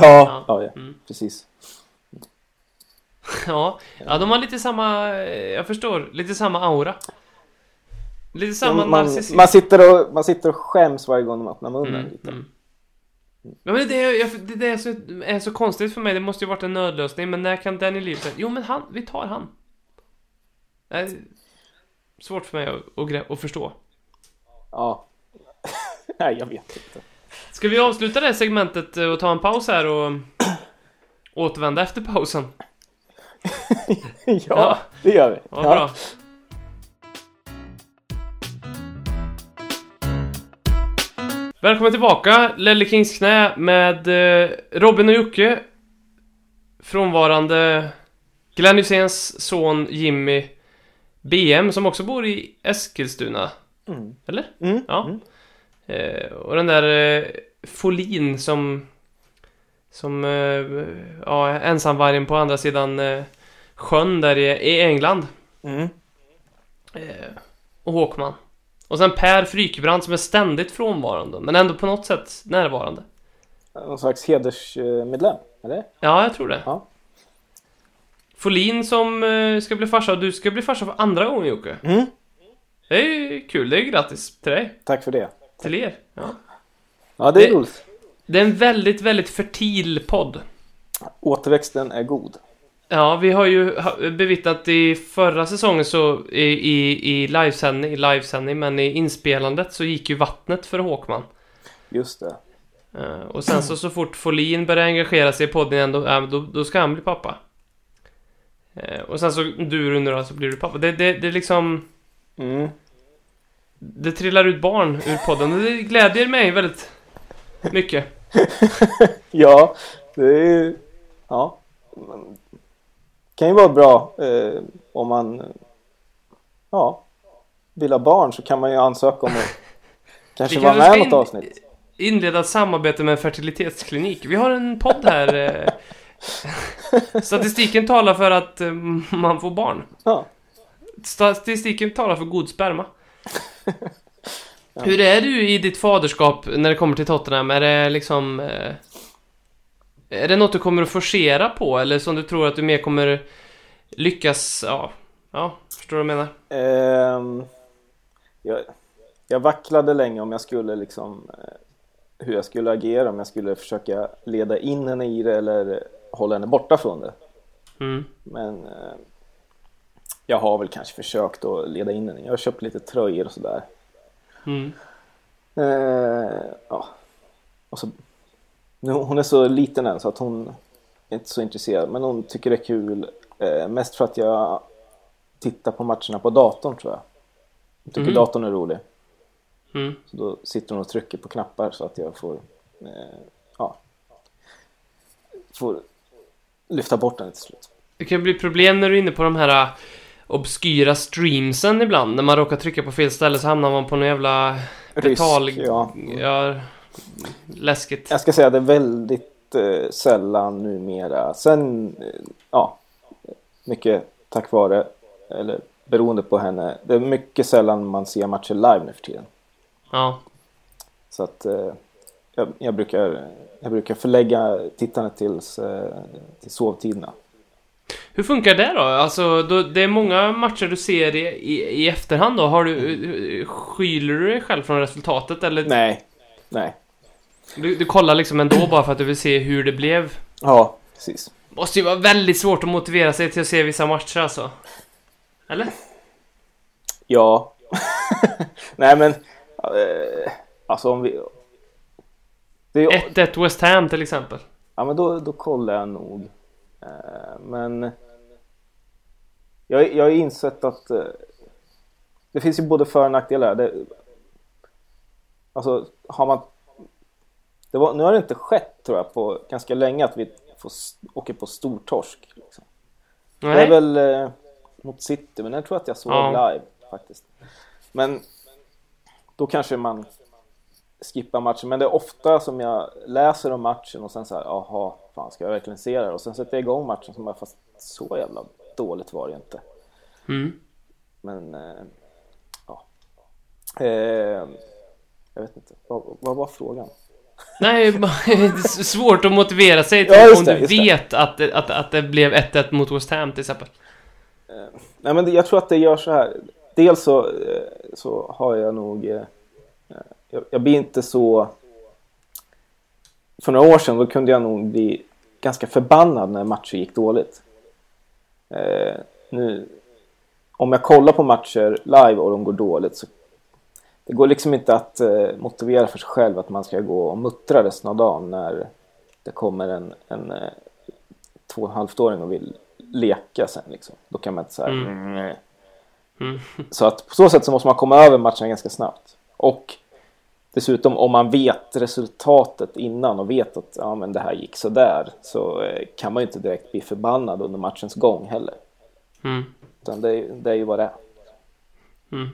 Ja, ja, ja Mm. precis. Ja, ja, de har lite samma, eh, jag förstår, lite samma aura. Lite samma man, man, narcissism. man, sitter och, man sitter och skäms varje gång de öppnar munnen Mm, lite. mm. Ja, men det, är, det, det är, så, är så konstigt för mig, det måste ju varit en nödlösning, men när kan Danny Lee säga Jo men han, vi tar han. Det är svårt för mig att, att, att förstå. Ja. Nej, jag vet inte. Ska vi avsluta det här segmentet eh, och ta en paus här och återvända efter pausen? ja, Ja. det gör vi. Vad bra. Välkommen tillbaka, Lelle Kings knä med eh, Robin och Jocke. Frånvarande Glenn Hyséns son Jimmy BM som också bor i Eskilstuna. Mm. Eller? Mm. Ja. Mm. Eh, och den där eh, Folin som som eh, ja, ensamvargen på andra sidan eh, sjön där i, i England. Mm. Eh, och Håkman. Och sen Per Frykebrand som är ständigt frånvarande, men ändå på något sätt närvarande. Någon slags hedersmedlem, eller? Ja, jag tror det. Ja. Folin som eh, ska bli farsa och du ska bli farsa för andra gången Jocke. Mm. Det är ju kul, det är ju grattis till dig. Tack för det. Till er. Ja. Ja, det är Det- roligt. Det är en väldigt, väldigt fertil podd. Återväxten är god. Ja, vi har ju bevittnat i förra säsongen så i, i, i livesändning, i livesändning, men i inspelandet så gick ju vattnet för Håkman. Just det. Eh, och sen så, så fort Folin börjar engagera sig i podden igen, då, äh, då, då ska han bli pappa. Eh, och sen så du då, så blir du pappa. Det, det, det liksom... Mm. Det trillar ut barn ur podden och det glädjer mig väldigt mycket. Ja, det är Ja. Kan ju vara bra eh, om man ja, vill ha barn så kan man ju ansöka om att kanske vara med i något in- avsnitt. Inleda ett samarbete med en fertilitetsklinik. Vi har en podd här. Eh, statistiken talar för att eh, man får barn. Ja. Statistiken talar för god sperma. Hur är du i ditt faderskap när det kommer till Tottenham? Är det liksom... Eh, är det något du kommer att forcera på? Eller som du tror att du mer kommer lyckas... Ja, ja förstår du vad jag menar? Ehm, jag, jag vacklade länge om jag skulle liksom eh, hur jag skulle agera, om jag skulle försöka leda in henne i det eller hålla henne borta från det. Mm. Men eh, jag har väl kanske försökt att leda in henne. Jag har köpt lite tröjor och sådär. Mm. Eh, ja. och så, hon är så liten än så att hon är inte så intresserad. Men hon tycker det är kul. Eh, mest för att jag tittar på matcherna på datorn tror jag. Hon tycker Mhm. datorn är rolig. Mm. Så då sitter hon och trycker på knappar så att jag får eh, ja, får lyfta bort den till slut. Det kan bli problem när du är inne på de här äh, obskyra streamsen ibland. När man råkar trycka på fel ställe så hamnar man på någon jävla betal... ja. ja. Läskigt. Jag ska säga det är väldigt eh, sällan numera. Sen, eh, ja, mycket tack vare, eller beroende på henne. Det är mycket sällan man ser matcher live nu för tiden. Ja. Så att eh, jag, jag, brukar, jag brukar förlägga tittandet tills, eh, till sovtiderna. Hur funkar det då? Alltså, då, det är många matcher du ser i, i, i efterhand då. Har du... Skyler du dig själv från resultatet eller? Nej, nej. Du, du kollar liksom ändå bara för att du vill se hur det blev? Ja, precis. Måste ju vara väldigt svårt att motivera sig till att se vissa matcher alltså. Eller? Ja. nej men, eh, alltså om vi... Det är, 1-1 West Ham till exempel. Ja men då, då kollar jag nog. Eh, men jag, jag har insett att eh, det finns ju både för och nackdelar. Det, alltså har man var, nu har det inte skett tror jag på ganska länge att vi får, åker på stor torsk. Liksom. Det är Nej. väl eh, mot City, men jag tror att jag såg Ja. live faktiskt. Men då kanske man skippar matchen. Men det är ofta som jag läser om matchen och sen så här, jaha, fan ska jag verkligen se det här? Och sen sätter jag igång matchen som bara, fast så jävla dåligt var det inte. Mm. Men, eh, ja. Eh, jag vet inte, vad, vad var frågan? Nej, det är svårt att motivera sig till Ja, om det, du det. vet att, att, att det blev 1-1 mot West Ham till exempel. Nej men jag tror att det gör så här. Dels så, eh, så har jag nog... eh, eh, Jag, jag blir inte så... För några år sedan då kunde jag nog bli ganska förbannad när matcher gick dåligt. Eh, nu, om jag kollar på matcher live och de går dåligt så det går liksom inte att eh, motivera för sig själv att man ska gå och muttra resten av dagen när det kommer en, en eh, två och en halvt-åring och vill leka sen liksom. Då kan man inte säga Mm. mm. Mm. Så att på så sätt så måste man komma över matchen ganska snabbt. Och dessutom om man vet resultatet innan och vet att ja, men det här gick så där så eh, kan man ju inte direkt bli förbannad under matchens gång heller. Mm. Utan det, är- det är ju vad det är. Mm.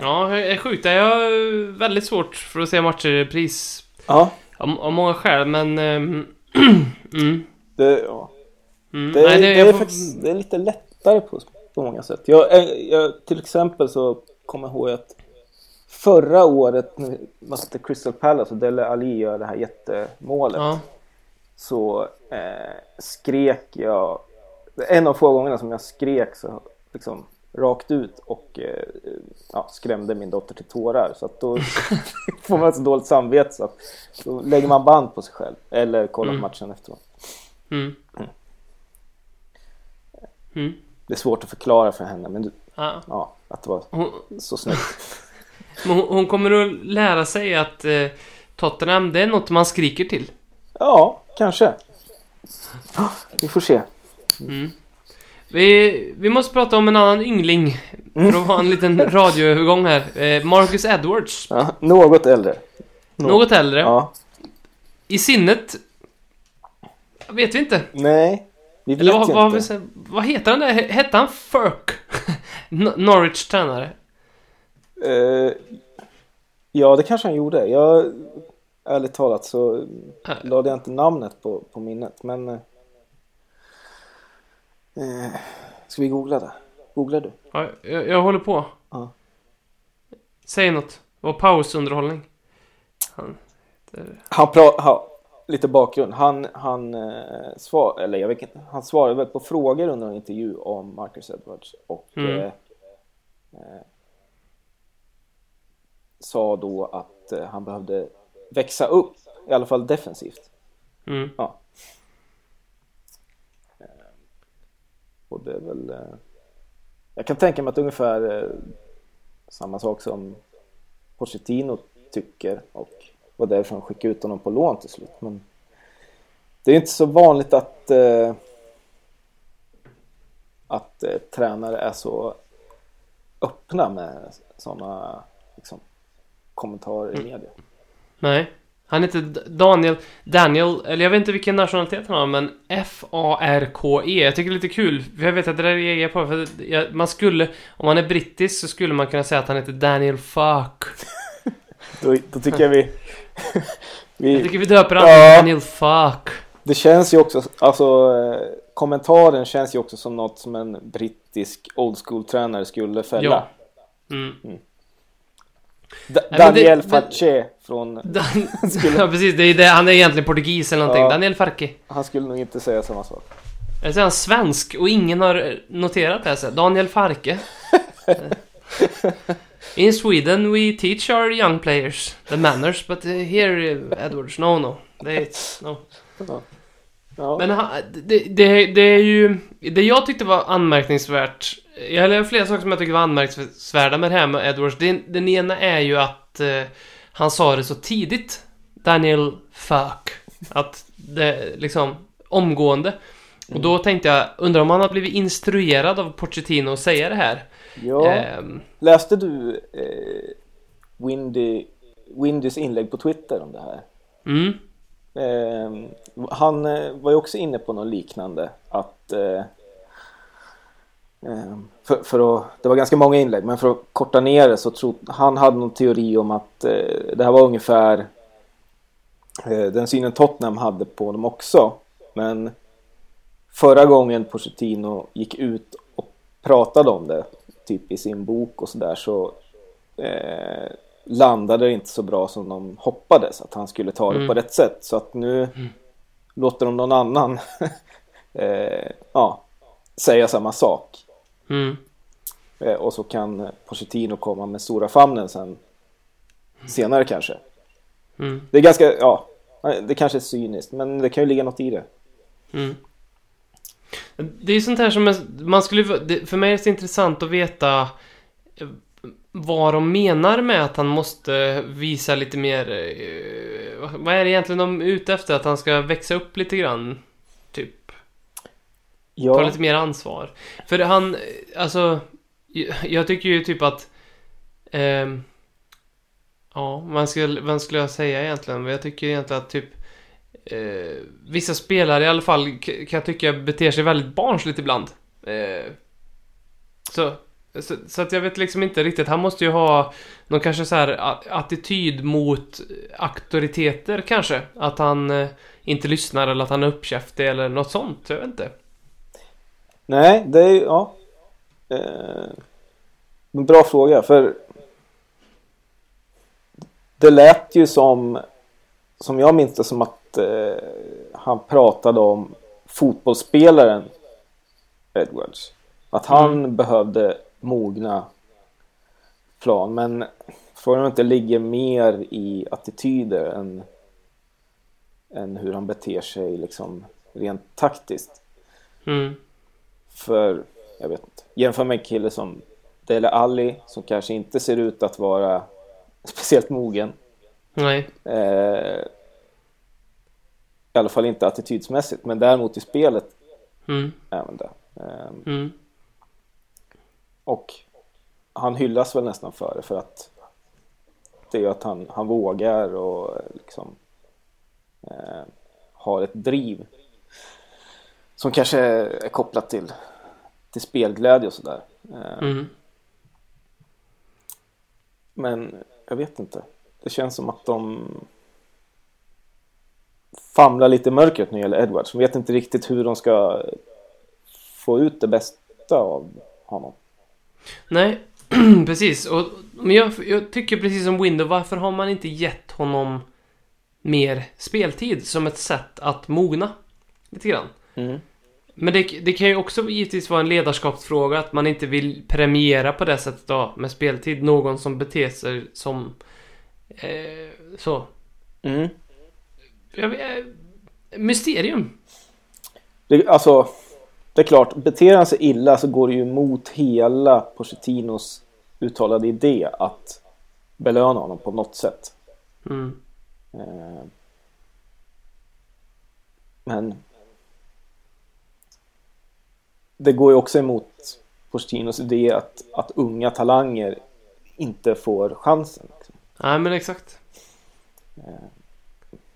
Ja, det är sjukt. Jag har väldigt svårt för att se matcher i pris Ja, av, av många skäl, men... ehm, mm. det, ja. Mm. Det, Nej, det, jag är får- faktiskt det är lite lättare på, på många sätt. Jag, jag, jag, till exempel så kommer jag ihåg att förra året mötte Crystal Palace och Dele Alli gör det här jättemålet. Ja. så eh, skrek jag, en av få gångerna som jag skrek så liksom rakt ut och eh, ja, skrämde min dotter till tårar. Så att då får man ett så dåligt samvete så att då lägger man band på sig själv eller kollar på Mm. matchen efteråt. Mm. Mm. Det är svårt att förklara för henne men du- Ja. ja, att det var Hon, så snyggt. men hon, hon kommer att lära sig att eh, Tottenham, det är något man skriker till. Ja, kanske. Vi får se. Mm. Vi, vi måste prata om en annan yngling. För att ha en liten radioövergång här. Eh, Marcus Edwards. Ja, något äldre. Nå- Något äldre. Ja. I sinnet... Vet vi inte. Nej, vi vet Eller vad, inte. vad, vad heter han där? Hette han Ferk? N- Norwich tränare. Eh, ja, det kanske han gjorde. Jag, ärligt talat så Äh. lade jag inte namnet på, på minnet. Men... Eh, ska vi googla det? Googlar du? Ja, jag, jag håller på. Ja. Säg något. Det var pausunderhållning. Han, Han pra- ha, lite bakgrund. Han, han, eh, svar, eller jag vet inte, han svarade väl på frågor under en intervju om Marcus Edwards. Och Mm. eh, eh, sa då att eh, han behövde växa upp, i alla fall defensivt. mm. Ja. Och det är väl... Eh, jag kan tänka mig att ungefär eh, samma sak som Pochettino tycker och var därför han skickade ut honom på lån till slut. Men det är inte så vanligt att eh, att eh, tränare är så öppna med sådana liksom, kommentarer i media. Nej. Han heter Daniel, Daniel, eller jag vet inte vilken nationalitet han har, men F-A-R-K-E. Jag tycker det är lite kul, för jag vet att det där reagerar jag på, för jag, man skulle, om man är brittisk så skulle man kunna säga att han heter Daniel Fuck. Då, då tycker jag vi... vi Jag tycker vi döper honom Ja. Daniel Fuck. Det känns ju också, alltså eh, kommentaren känns ju också som något som en brittisk old school tränare skulle fälla. Ja. Mm. Da- Daniel Facce från, Dan ja, precis. Det är det, han är egentligen portugis eller någonting. Ja. Daniel Farke. han skulle nog inte säga samma sak. Eller så är han svensk och ingen har noterat det. Så. Daniel Farke. In Sweden we teach our young players the manners, but here uh, Edwards, no no. It's, no. Ja. Men han, det, det, det är ju... Det jag tyckte var anmärkningsvärt... Jag har flera saker som jag tycker var anmärkningsvärda med det här med Edwards. Den, den ena är ju att eh, han sa det så tidigt. Daniel Fuck. Att det liksom omgående. Och då tänkte jag, undrar om han har blivit instruerad av Pochettino att säga det här. ja. Ehm, Läste du eh, Windy, Windys inlägg på Twitter om det här. Mm. Eh, han eh, var ju också inne på något liknande. Att eh, ehm, för, för att, det var ganska många inlägg men för att korta ner det så tror han hade någon teori om att eh, det här var ungefär eh, den synen Tottenham hade på dem också. Men förra gången Pochettino gick ut och pratade om det, typ i sin bok och sådär, så, eh, landade inte så bra som de hoppades att han skulle ta det Mm. på rätt sätt. Så att nu Mm. låter de någon annan eh, ja, säga samma sak. Mm. Eh, och så kan Pochettino komma med stora famnen sen senare kanske. Mm. Det är ganska, ja, det kanske är cyniskt men det kan ju ligga något i det. Mm. Det är sånt här som man skulle... För mig är det så intressant att veta vad de menar med att han måste visa lite mer... eh, vad- är det egentligen de är ute efter? Att han ska växa upp lite grann? Typ. Ta Ja, lite mer ansvar. För han, eh, alltså... jag- tycker ju typ att... ehm, ja, vad skulle, vad skulle jag säga egentligen? Jag tycker egentligen att typ... Eh, vissa spelare i alla fall kan jag tycka beter sig väldigt barnsligt ibland. Eh, så, så, så att jag vet liksom inte riktigt. Han måste ju ha någon kanske så här attityd mot auktoriteter kanske. Att han eh, inte lyssnar eller att han är uppkäftig eller något sånt. Jag vet inte. nej, det är ju, ja. Eh, en bra fråga för det lät ju som, som jag minns det som att eh, han pratade om fotbollsspelaren Edwards. Att han behövde mogna plan. Men frågan det ligger mer i attityder än, än hur han beter sig liksom rent taktiskt. Mm. För, jag vet inte, jämför med en kille som Dele Alli som kanske inte ser ut att vara speciellt mogen. Nej. Eh, I alla fall inte attitydsmässigt, men däremot i spelet Mm. är man det. Eh, Mm. Och han hyllas väl nästan för det, för att det är ju att han, han vågar och liksom eh, har ett driv som kanske är kopplat till, till spelglädje och sådär. Eh, Mm. Men jag vet inte. Det känns som att de famlar lite i mörkret när det gäller Edwards. De vet inte riktigt hur de ska få ut det bästa av honom. Nej, precis. Och, men jag, jag tycker precis som Window, varför har man inte gett honom mer speltid som ett sätt att mogna? Lite grann. Men det, det kan ju också givetvis vara en ledarskapsfråga att man inte vill premiera på det sättet då med speltid någon som beter sig som eh, så. Mm. Jag, vet- mysterium. Det, alltså, det är klart, beter han sig illa så går det ju emot hela Pochettinos uttalade idé att belöna honom på något sätt. Mm. Eh, Men det går ju också emot Pochettinos idé att, att unga talanger inte får chansen. Liksom. Nej men exakt.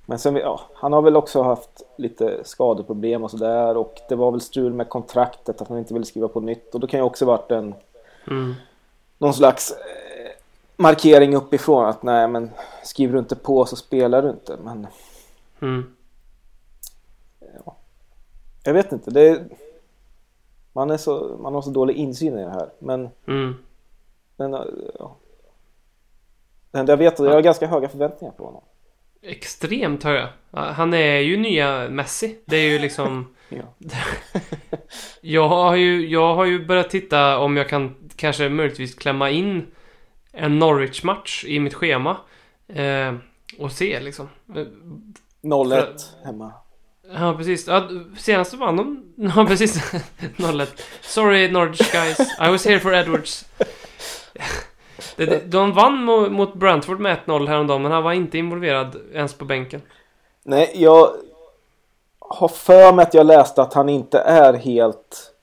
Men sen, ja, han har väl också haft lite skadeproblem och sådär och det var väl strul med kontraktet att han inte ville skriva på nytt och då kan ju också varit en Mm. någon slags eh, markering uppifrån att nej men skriver du inte på så spelar du inte men Mm. jag vet inte det är, man, är så, man har så dålig insyn i det här men, Mm. men ja. Jag vet att jag har ganska höga förväntningar på honom. Extremt höga. Han är ju nya Messi. Det är ju liksom... Ja. Jag har ju, jag har ju börjat titta om jag kan kanske möjligtvis klämma in en Norwich-match i mitt schema. Eh, och se liksom. Eh, 0-1 hemma. Ja, precis. Ja, senast vann de... Ja, precis. 0 Sorry Norwich guys. I was here for Edwards. Det- De vann mo- mot Brentford med 1-0 häromdagen, men han var inte involverad ens på bänken. Nej, jag har för mig att jag läste att han inte är helt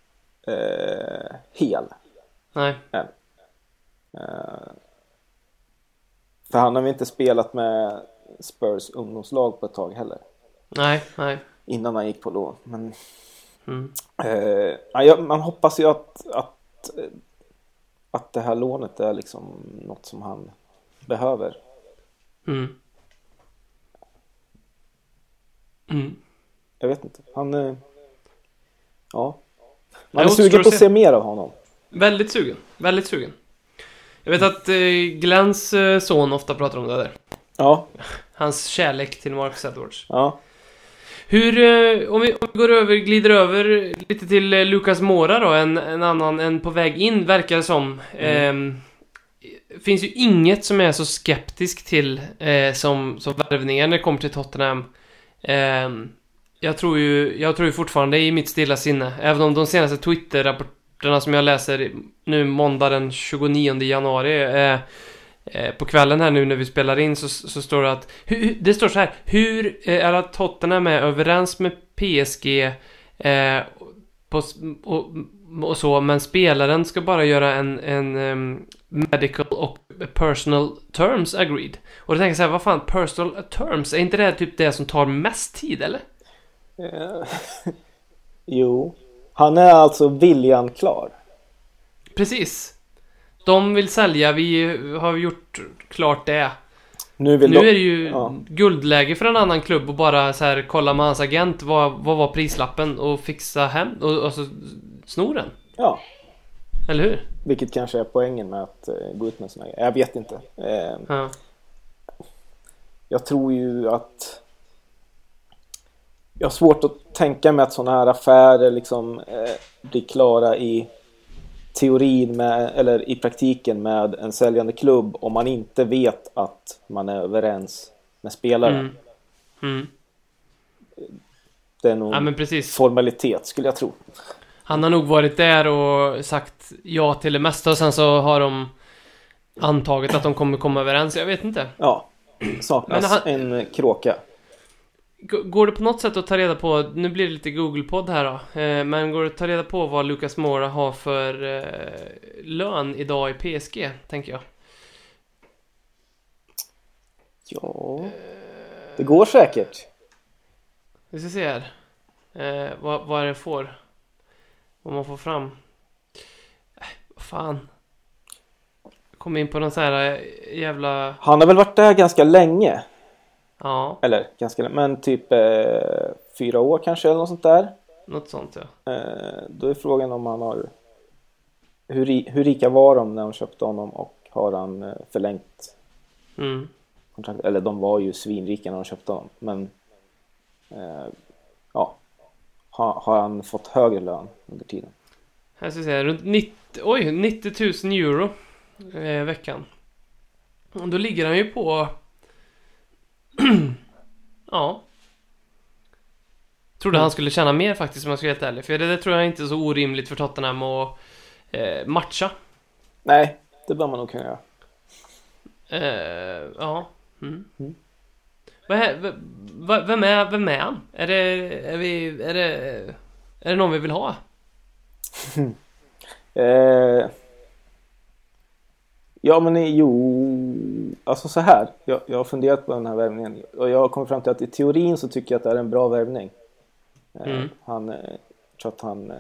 eh, hel. Nej. Eh, För han har väl inte spelat med Spurs ungdomslag på ett tag heller. Nej, nej. Innan han gick på lån. Men Mm. eh, ja, man hoppas ju att, att, eh, att det här lånet är liksom något som han behöver. Mm. Mm. Jag vet inte. Han... eh, Ja. Man är sugen på att se. se mer av honom. Väldigt sugen. Väldigt sugen. Jag vet att eh, Glens eh, son ofta pratar om det där. Ja. Hans kärlek till Marcus Edwards. Ja. Hur, eh, om, vi, om vi går över, glider över lite till eh, Lucas Mora då, en, en annan, en på väg in verkar det som. Ehm, finns ju inget som är så skeptisk till eh, som, som värvningar när det kommer till Tottenham. Ehm, jag tror ju, jag tror ju fortfarande i mitt stilla sinne, även om de senaste Twitter-rapporterna som jag läser nu måndag den 29 januari eh, på kvällen här nu när vi spelar in så, så står det att hu- det står så här Hur eh, är att Tottenham är överens med PSG eh, på, och, och så men spelaren ska bara göra en, en em, medical och personal terms agreed. Och då tänker jag så här, vad fan, personal terms, är inte det typ det som tar mest tid eller? Eh, jo. Han är alltså viljan klar. Precis. De vill sälja, vi har gjort klart det. Nu Nu är det ju ja. guldläge för en annan klubb och bara så här kolla med hans agent vad, vad var prislappen och fixa hem och, och så sno den. Ja. Eller hur? Vilket kanske är poängen med att eh, gå ut med såna grejer. Jag vet inte. Eh, Ja. jag tror ju att... Jag har svårt att tänka mig att sådana här affärer liksom eh, blir klara i teorin med, eller i praktiken med en säljande klubb om man inte vet att man är överens med spelaren. Mm. Mm. Det är nog Ja men precis. formalitet skulle jag tro. Han har nog varit där och sagt ja till det mesta och sen så har de antagit att de kommer komma överens. Jag vet inte. Ja, saknas han- en kråka. Går det på något sätt att ta reda på, nu blir det lite Google-podd här då, eh, men går det att ta reda på vad Lucas Moura har för eh, lön idag i PSG, tänker jag? Ja, det går säkert. Vi ska se här. Eh, vad, vad är det får? Vad man får fram? Äh, vad fan? Kom in på någon sån här eh, jävla... Han har väl varit där ganska länge. Ja, Eller ganska men typ eh, fyra år kanske eller något sånt där. något sånt ja. Eh, då är frågan om han har... Hur, ri- hur rika var de när de köpte honom och har han eh, förlängt Mm. kontraktet? Eller de var ju svinrika när de köpte honom. Men eh, ja, har, har han fått högre lön under tiden? Här ska se, runt 90, oj, 90 000 euro eh, veckan. Och då ligger han ju på... ja. Trodde han skulle tjäna mer faktiskt om jag ska vara helt ärlig. För det, det tror jag inte är så orimligt för Tottenham att eh, matcha. Nej, det bör man nog kunna göra. Eh, ja. Mm. Mm. Vem, är, vem är han? Är det, är vi, är det, är det någon vi vill ha? Eh, ja men jo, alltså så här. Jag, jag har funderat på den här värvningen och jag har kommit fram till att i teorin så tycker jag att det är en bra värvning. Eh, Mm. Han, eh, jag tror att han, eh,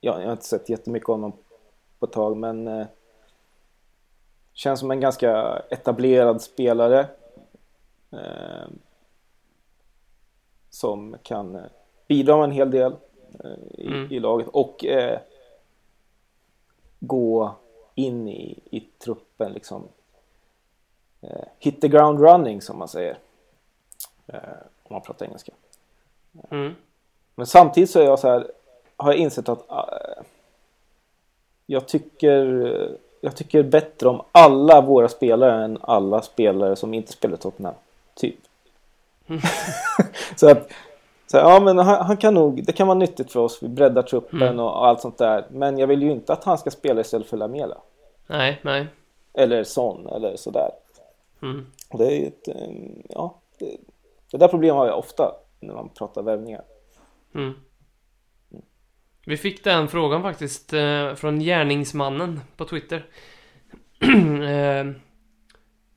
ja jag har inte sett jättemycket av honom på ett tag men eh, känns som en ganska etablerad spelare. Eh, som kan eh, bidra med en hel del eh, i, Mm. i laget och eh, gå in i, i truppen liksom. Eh, hit the ground running som man säger. Eh, om man pratar engelska. Mm. Men samtidigt så är jag så här, har jag insett att eh, jag tycker jag tycker bättre om alla våra spelare än alla spelare som inte spelar Tottenham. Typ. så att så, ja men han, han kan nog, det kan vara nyttigt för oss, vi breddar truppen Mm. och allt sånt där. Men jag vill ju inte att han ska spela istället för Lamela. Nej, nej. Eller Son eller sådär. Mm. Och det är ju ett, ja, det, det där problemet har jag ofta när man pratar värvningar. Mm. Vi fick den frågan faktiskt eh, från gärningsmannen på Twitter. eh,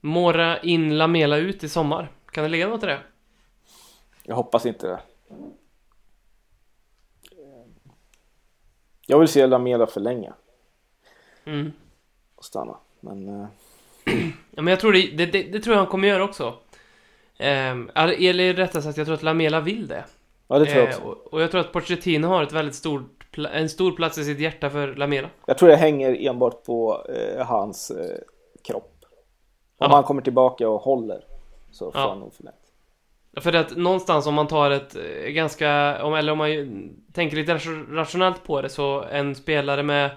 Mora in, Lamela ut i sommar. Kan det ligga något i det? Jag hoppas inte det. Jag vill se Lamela förlänga Mm. och stanna. Men eh, Ja, men jag tror det, det, det, det tror jag han kommer göra också. Ehm, eller rättare sagt, jag tror att Lamela vill det. ja, det tror jag Eh, också. och, och jag tror att Pochettino har ett väldigt stort, en stor plats i sitt hjärta för Lamela. Jag tror det hänger enbart på eh, hans eh, kropp. Om Ja. han kommer tillbaka och håller så får Ja. han nog förlängt. För att någonstans om man tar ett eh, ganska, om, eller om man ju tänker lite ration- rationellt på det så en spelare med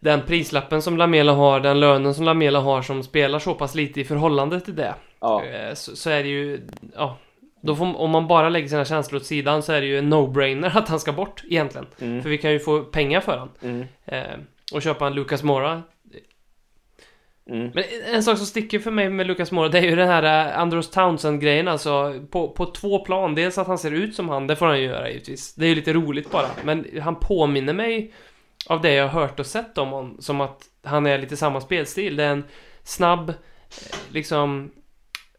den prislappen som Lamela har, den lönen som Lamela har som spelar så pass lite i förhållande till det. Ja, eh, Så, så är det ju, ja. Då får, om man bara lägger sina känslor åt sidan så är det ju en no-brainer att han ska bort egentligen. mm. För vi kan ju få pengar för han. Mm. Eh, och köpa en Lucas Mora. Mm. Men en sak som sticker för mig med Lucas Mora, det är ju den här eh, Andros Townsend-grejen alltså. På, på två plan. Dels att han ser ut som han, det får han ju göra givetvis. Det är ju lite roligt bara. Men han påminner mig av det jag har hört och sett om honom, som att han är lite samma spelstil. Det är en snabb, eh, liksom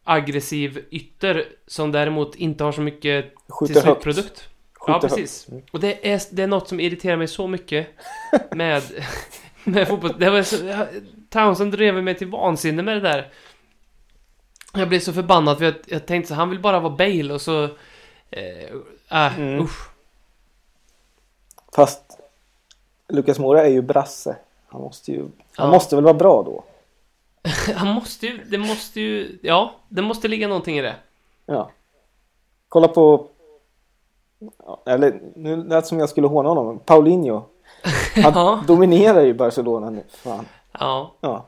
aggressiv ytter som däremot inte har så mycket till Skjuter högt. slutprodukt. Ja, Skjuter precis. högt. Mm. Och det är, det är något som irriterar mig så mycket med, med fotboll. Det var Townsend drev mig till vansinne med det där. Jag blev så förbannad för jag, jag tänkte så han vill bara vara Bale och så... Eh, äh, Mm. usch. Fast Lucas Mora är ju brasse. Han måste ju... Han Ja. måste väl vara bra då? Han måste ju, det måste ju, ja, det måste ligga någonting i det. Ja. Kolla på... Eller nu lät som jag skulle håna honom. Paulinho. Han Ja. dominerar ju Barcelona nu. Fan. Ja. Ja.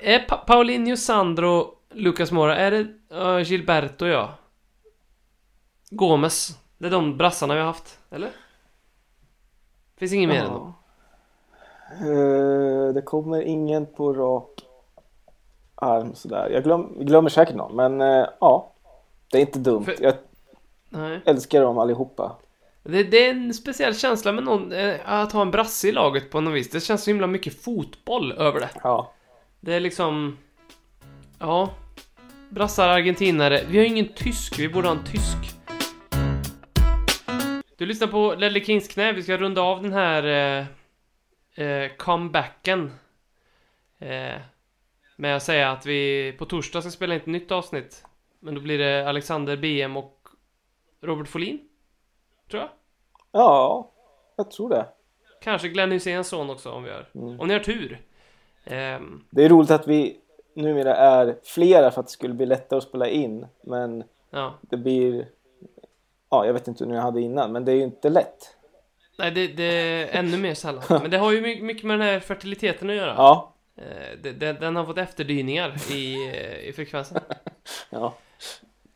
Är pa Paulinho, Sandro, Lucas Mora, är det uh, Gilberto ja? Gomes. Det är de brassarna vi har haft, eller? Finns inget mer än dem. Eh, det kommer ingen på rak arm sådär. Jag glöm, glömmer säkert någon. Men eh, ja. Det är inte dumt. För- Jag Nej. älskar dem allihopa. Det, det är en speciell känsla med någon, eh, att ha en brasse i laget på något vis. Det känns så himla mycket fotboll över det. Ja. Det är liksom... Ja. Brassar, argentinare. Vi har ju ingen tysk, vi borde ha en tysk. Du lyssnar på Ledley Kings knä, vi ska runda av den här eh, eh, comebacken. Eh, med att säga att vi på torsdag ska spela in ett nytt avsnitt. Men då blir det Alexander BM och Robert Folin. Tror jag. Ja, jag tror det. Kanske Glenn Hyséns son också om vi har. Mm. Om ni har tur. Ehm, Det är roligt att vi numera är flera för att det skulle bli lättare att spela in. Men ja. det blir... Ja, jag vet inte hur jag hade innan, men det är ju inte lätt. Nej, det, det är ännu mer sällan. Men det har ju my- mycket med den här fertiliteten att göra. Ja, Eh, det, det, den har fått efterdyningar i, eh, i frekvensen. ja.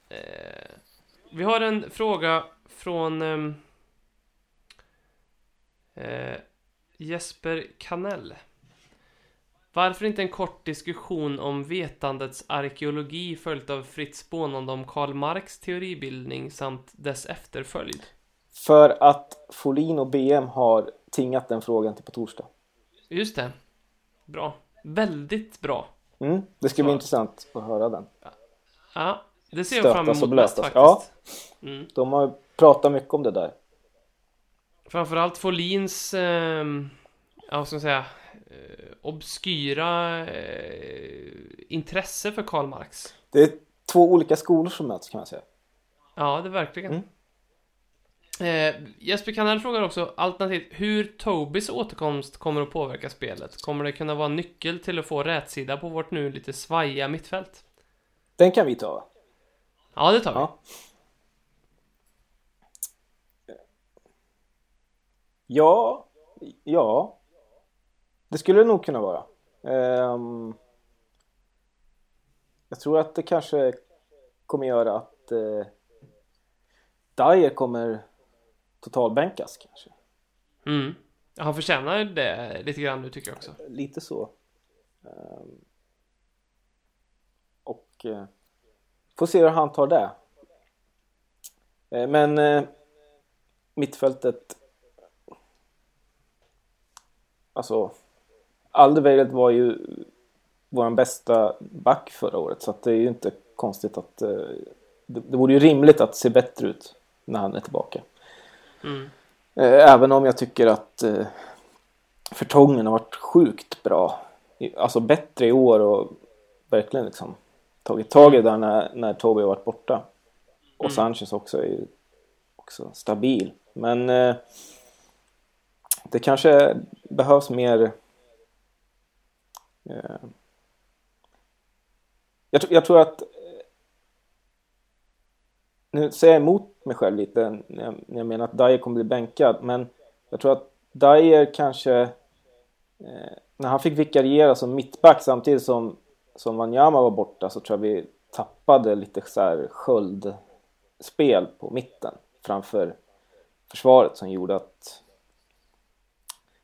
Eh, vi har en fråga från ehm, eh, Jesper Kanell. Varför inte en kort diskussion om vetandets arkeologi följt av fritt spånande om Karl Marx teoribildning samt dess efterföljd? För att Folin och BM har tingat den frågan till på torsdag. Just det. Bra. Väldigt bra. Mm, det ska bli Så. intressant att höra den. Ja, det ser jag fram emot mest faktiskt. Ja. Mm. De har pratat mycket om det där. Framförallt Folins, eh, ja, ska man säga, eh, obskyra eh, intresse för Karl Marx. Det är två olika skolor som möts kan man säga. Ja, det är verkligen. Mm. Eh, Jesper Kanell frågar också alternativt hur Tobis återkomst kommer att påverka spelet. Kommer det kunna vara en nyckel till att få rätsida på vårt nu lite svajiga mittfält? Den kan vi ta. Ja, det tar vi. Ja. Ja, ja. Det skulle det nog kunna vara. Ehm, jag tror att det kanske kommer göra att uh, Dyer kommer totalbänkas kanske. Mm. Han förtjänar det lite grann nu tycker jag också. Lite så. Ehm, och eh, får se hur han tar det. Eh, men mittfältet. Alltså Alderweireld var ju vår bästa back förra året så det är ju inte konstigt att eh, det, det vore ju rimligt att se bättre ut när han är tillbaka. Mm. Eh, även om jag tycker att eh, Förtongen har varit sjukt bra. Alltså bättre i år och verkligen liksom tagit tag i det där när, när Toby har varit borta. Och Mm. Sanchez också är ju också stabil. Men eh, det kanske behövs mer eh, jag, jag tror att eh, nu säger jag emot mig själv lite när jag, när jag menar att Dyer kommer bli bänkad men jag tror att Dyer kanske eh, när han fick vikariera som mittback samtidigt som, som Wanyama var borta så tror jag vi tappade lite så här sköldspel på mitten framför försvaret som gjorde att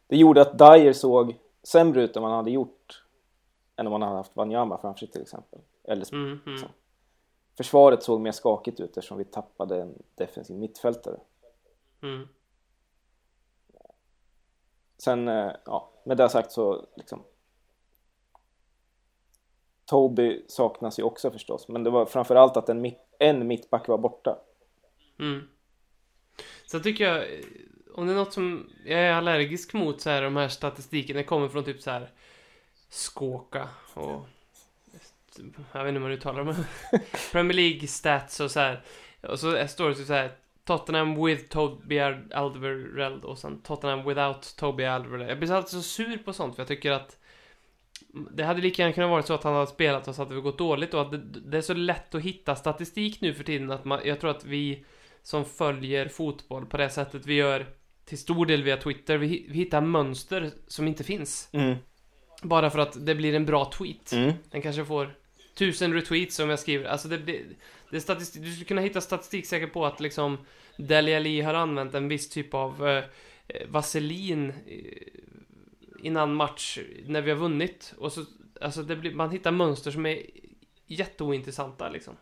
det gjorde att Dyer såg sämre ut än man hade gjort än om man hade haft Wanyama framför sig till exempel. Eller Mm, mm. Så. försvaret såg mer skakigt ut eftersom vi tappade en defensiv mittfältare. Mm. Sen, eh, ja, med det sagt så liksom Toby saknas ju också förstås, men det var framförallt att en, mitt, en mittback var borta. Mm. Så tycker jag, om det är något som jag är allergisk mot så här, de här statistiken, det kommer från typ så här Skåka och jag vet inte hur man uttalar dem. Premier League stats och så här. Och så står det typ så här Tottenham with Toby Alderweireld och sen Tottenham without Toby Alderweireld. Jag blir alltid så sur på sånt för jag tycker att det hade lika gärna kunnat vara så att han hade spelat och så hade det gått dåligt och att det, det är så lätt att hitta statistik nu för tiden att man, jag tror att vi som följer fotboll på det sättet vi gör till stor del via Twitter, vi, vi hittar mönster som inte finns. Mm. Bara för att det blir en bra tweet. Mm. Den kanske får tusen retweets om jag skriver. Alltså det, det, det statistik, du skulle kunna hitta statistik säkert på att liksom Dele Alli har använt en viss typ av eh, eh, vaselin eh, innan match när vi har vunnit. Och så, alltså det blir, man hittar mönster som är jätteointressanta liksom.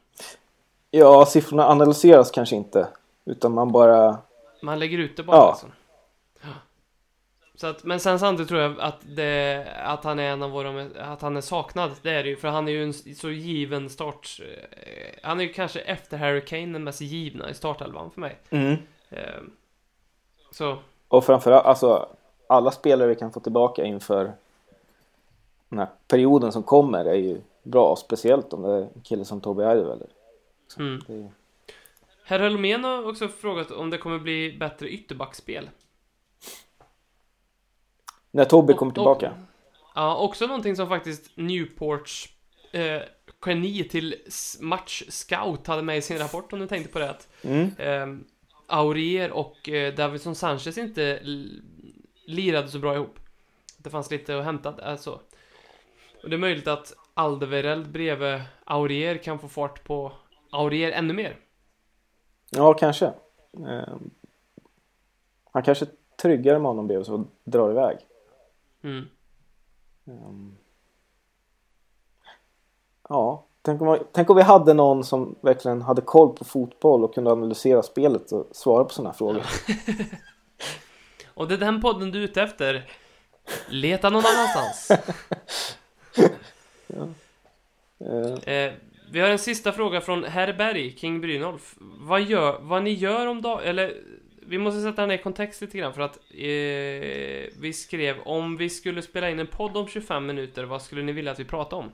Ja, siffrorna analyseras kanske inte, utan man bara... Man lägger ut det bara Ja. liksom. Så att, men sen samtidigt tror jag att, det, att han är en av våra, att han är saknad, det är det ju, för han är ju en så given start, eh, han är ju kanske efter Harry Kane den mest givna i startelvan för mig. Mm. Eh, Så, Och framförallt, alltså alla spelare vi kan få tillbaka inför den här perioden som kommer är ju bra, speciellt om det är en kille som Toby Alderweireld. mm. Det är Herr Helmén har också frågat om det kommer bli bättre ytterbackspel. När Och- kommer och- tillbaka. Ja, också någonting som faktiskt Newports eh, geni till s- match scout hade med i sin rapport om du tänkte på det. Att, Mm. eh, Aurier och eh, Davidson Sanchez inte lirade så bra ihop. Det fanns lite att hämta, alltså. Och det är möjligt att Alderweireld bredvid Aurier kan få fart på Aurier ännu mer. Ja, kanske. Eh, han kanske är tryggare med honom bredvid så drar iväg. Mm. Ehm. Ja, tänk om, tänk om vi hade någon som verkligen hade koll på fotboll och kunde analysera spelet och svara på sådana här frågor. Och det är den podden du är ute efter. Leta någon annanstans. Eh, Eh, vi har en sista fråga från Herr Berg, King Brynolf. Vad, gör, vad ni gör om dagen, eller vi måste sätta ner kontext lite grann för att eh, vi skrev om vi skulle spela in en podd om 25 minuter, vad skulle ni vilja att vi pratade om?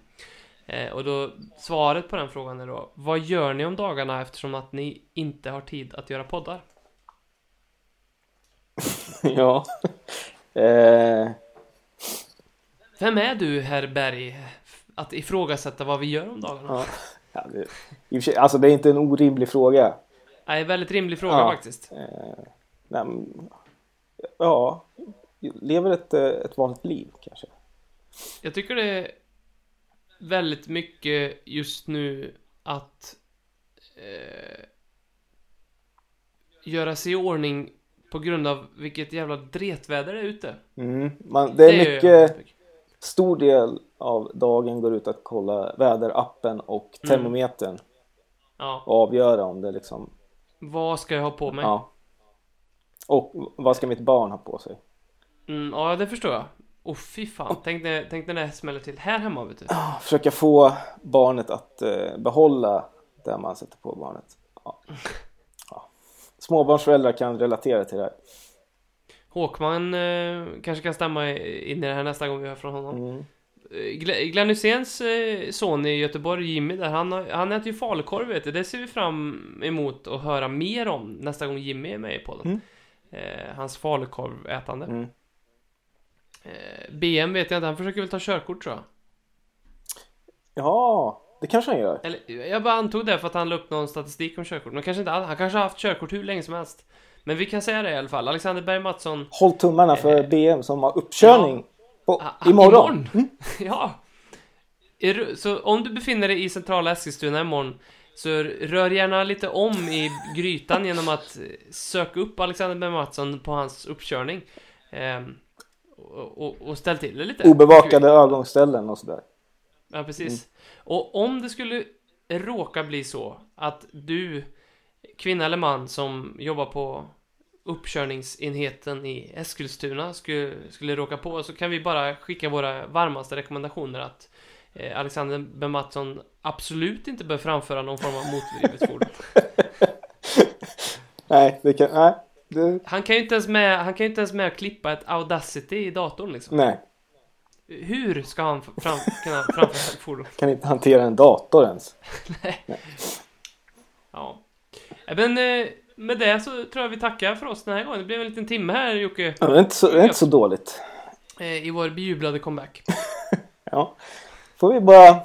Eh, och då svaret på den frågan är då, vad gör ni om dagarna eftersom att ni inte har tid att göra poddar? ja. Eh, Vem är du, Herr Berg, att ifrågasätta vad vi gör om dagarna? ja. Ja, det, i och för sig, alltså det är inte en orimlig fråga. Nej, väldigt rimlig fråga Ja. faktiskt. Eh, nej, ja, lever ett, eh, ett vanligt liv kanske. Jag tycker det är väldigt mycket just nu att eh, göra sig i ordning på grund av vilket jävla dretväder det är ute. Mm. Man, det är ju- mycket, stor del av dagen går ut att kolla väderappen och Mm. termometern Ja, och avgöra om det liksom, vad ska jag ha på mig? ja. Och vad ska mitt barn ha på sig? Mm, ja, det förstår jag. Åh fy fan, tänk när, tänk när det smäller till här hemma vet du. Försöka få barnet att eh, behålla det man sätter på barnet. Ja. Ja. Småbarnsföräldrar kan relatera till det här. Håkman eh, kanske kan stämma in i det här nästa gång vi hör från honom. Mm. Eh, Gl- Glenn Hyséns eh, son i Göteborg, Jimmy, där, han, har- han äter ju falukorv vet du. Det ser vi fram emot att höra mer om nästa gång Jimmy är med i podden. Mm. Eh, hans falukorvätande. Mm. Eh, BM vet jag inte, han försöker väl ta körkort tror jag. Ja, det kanske han gör. Eller, jag bara antog det för att han la upp någon statistik om körkort. Men kanske inte han kanske har haft körkort hur länge som helst. Men vi kan säga det i alla fall. Alexander Berg Mattsson. Håll tummarna för BM som har uppkörning på, ah, ah, imorgon. imorgon. ja. Är du- Så om du befinner dig i centrala Eskilstuna imorgon. Så rör gärna lite om i grytan genom att eh, söka upp Alexander Berg Mattsson på hans uppkörning. Ehm, och, och, och ställ till det lite. Obevakade övergångsställen och sådär. Ja, precis. Och om det skulle råka bli så att du, kvinna eller man som jobbar på uppkörningsenheten i Eskilstuna skulle, skulle råka på så kan vi bara skicka våra varmaste rekommendationer att eh, Alexander B. Mattsson absolut inte bör framföra någon form av motordrivet fordon. Nej, det kan... Nej. Det, Han kan ju inte ens med, han kan inte ens med klippa ett Audacity i datorn liksom. nej, Hur ska han fram, kunna framföra ett fordon? kan inte hantera en dator ens. Ja. Ja, Men eh, med det så tror jag vi tackar för oss den här gången. Det blev en liten timme här Jocke. Ja, det, är inte så, det är inte så dåligt. eh, I vår bejublade comeback. Ja. Får vi bara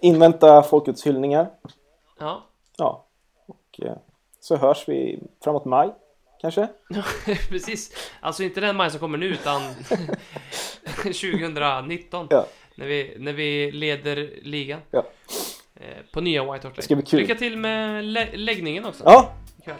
invänta folkets hyllningar. Ja. Ja. Och eh, så hörs vi framåt maj. Kanske? Precis. Alltså inte den maj som kommer nu utan 2019. Ja. När vi, när vi leder ligan. Ja. Eh, på nya White Hart Lane. Lycka till med lä- läggningen också. Ja, ikväll.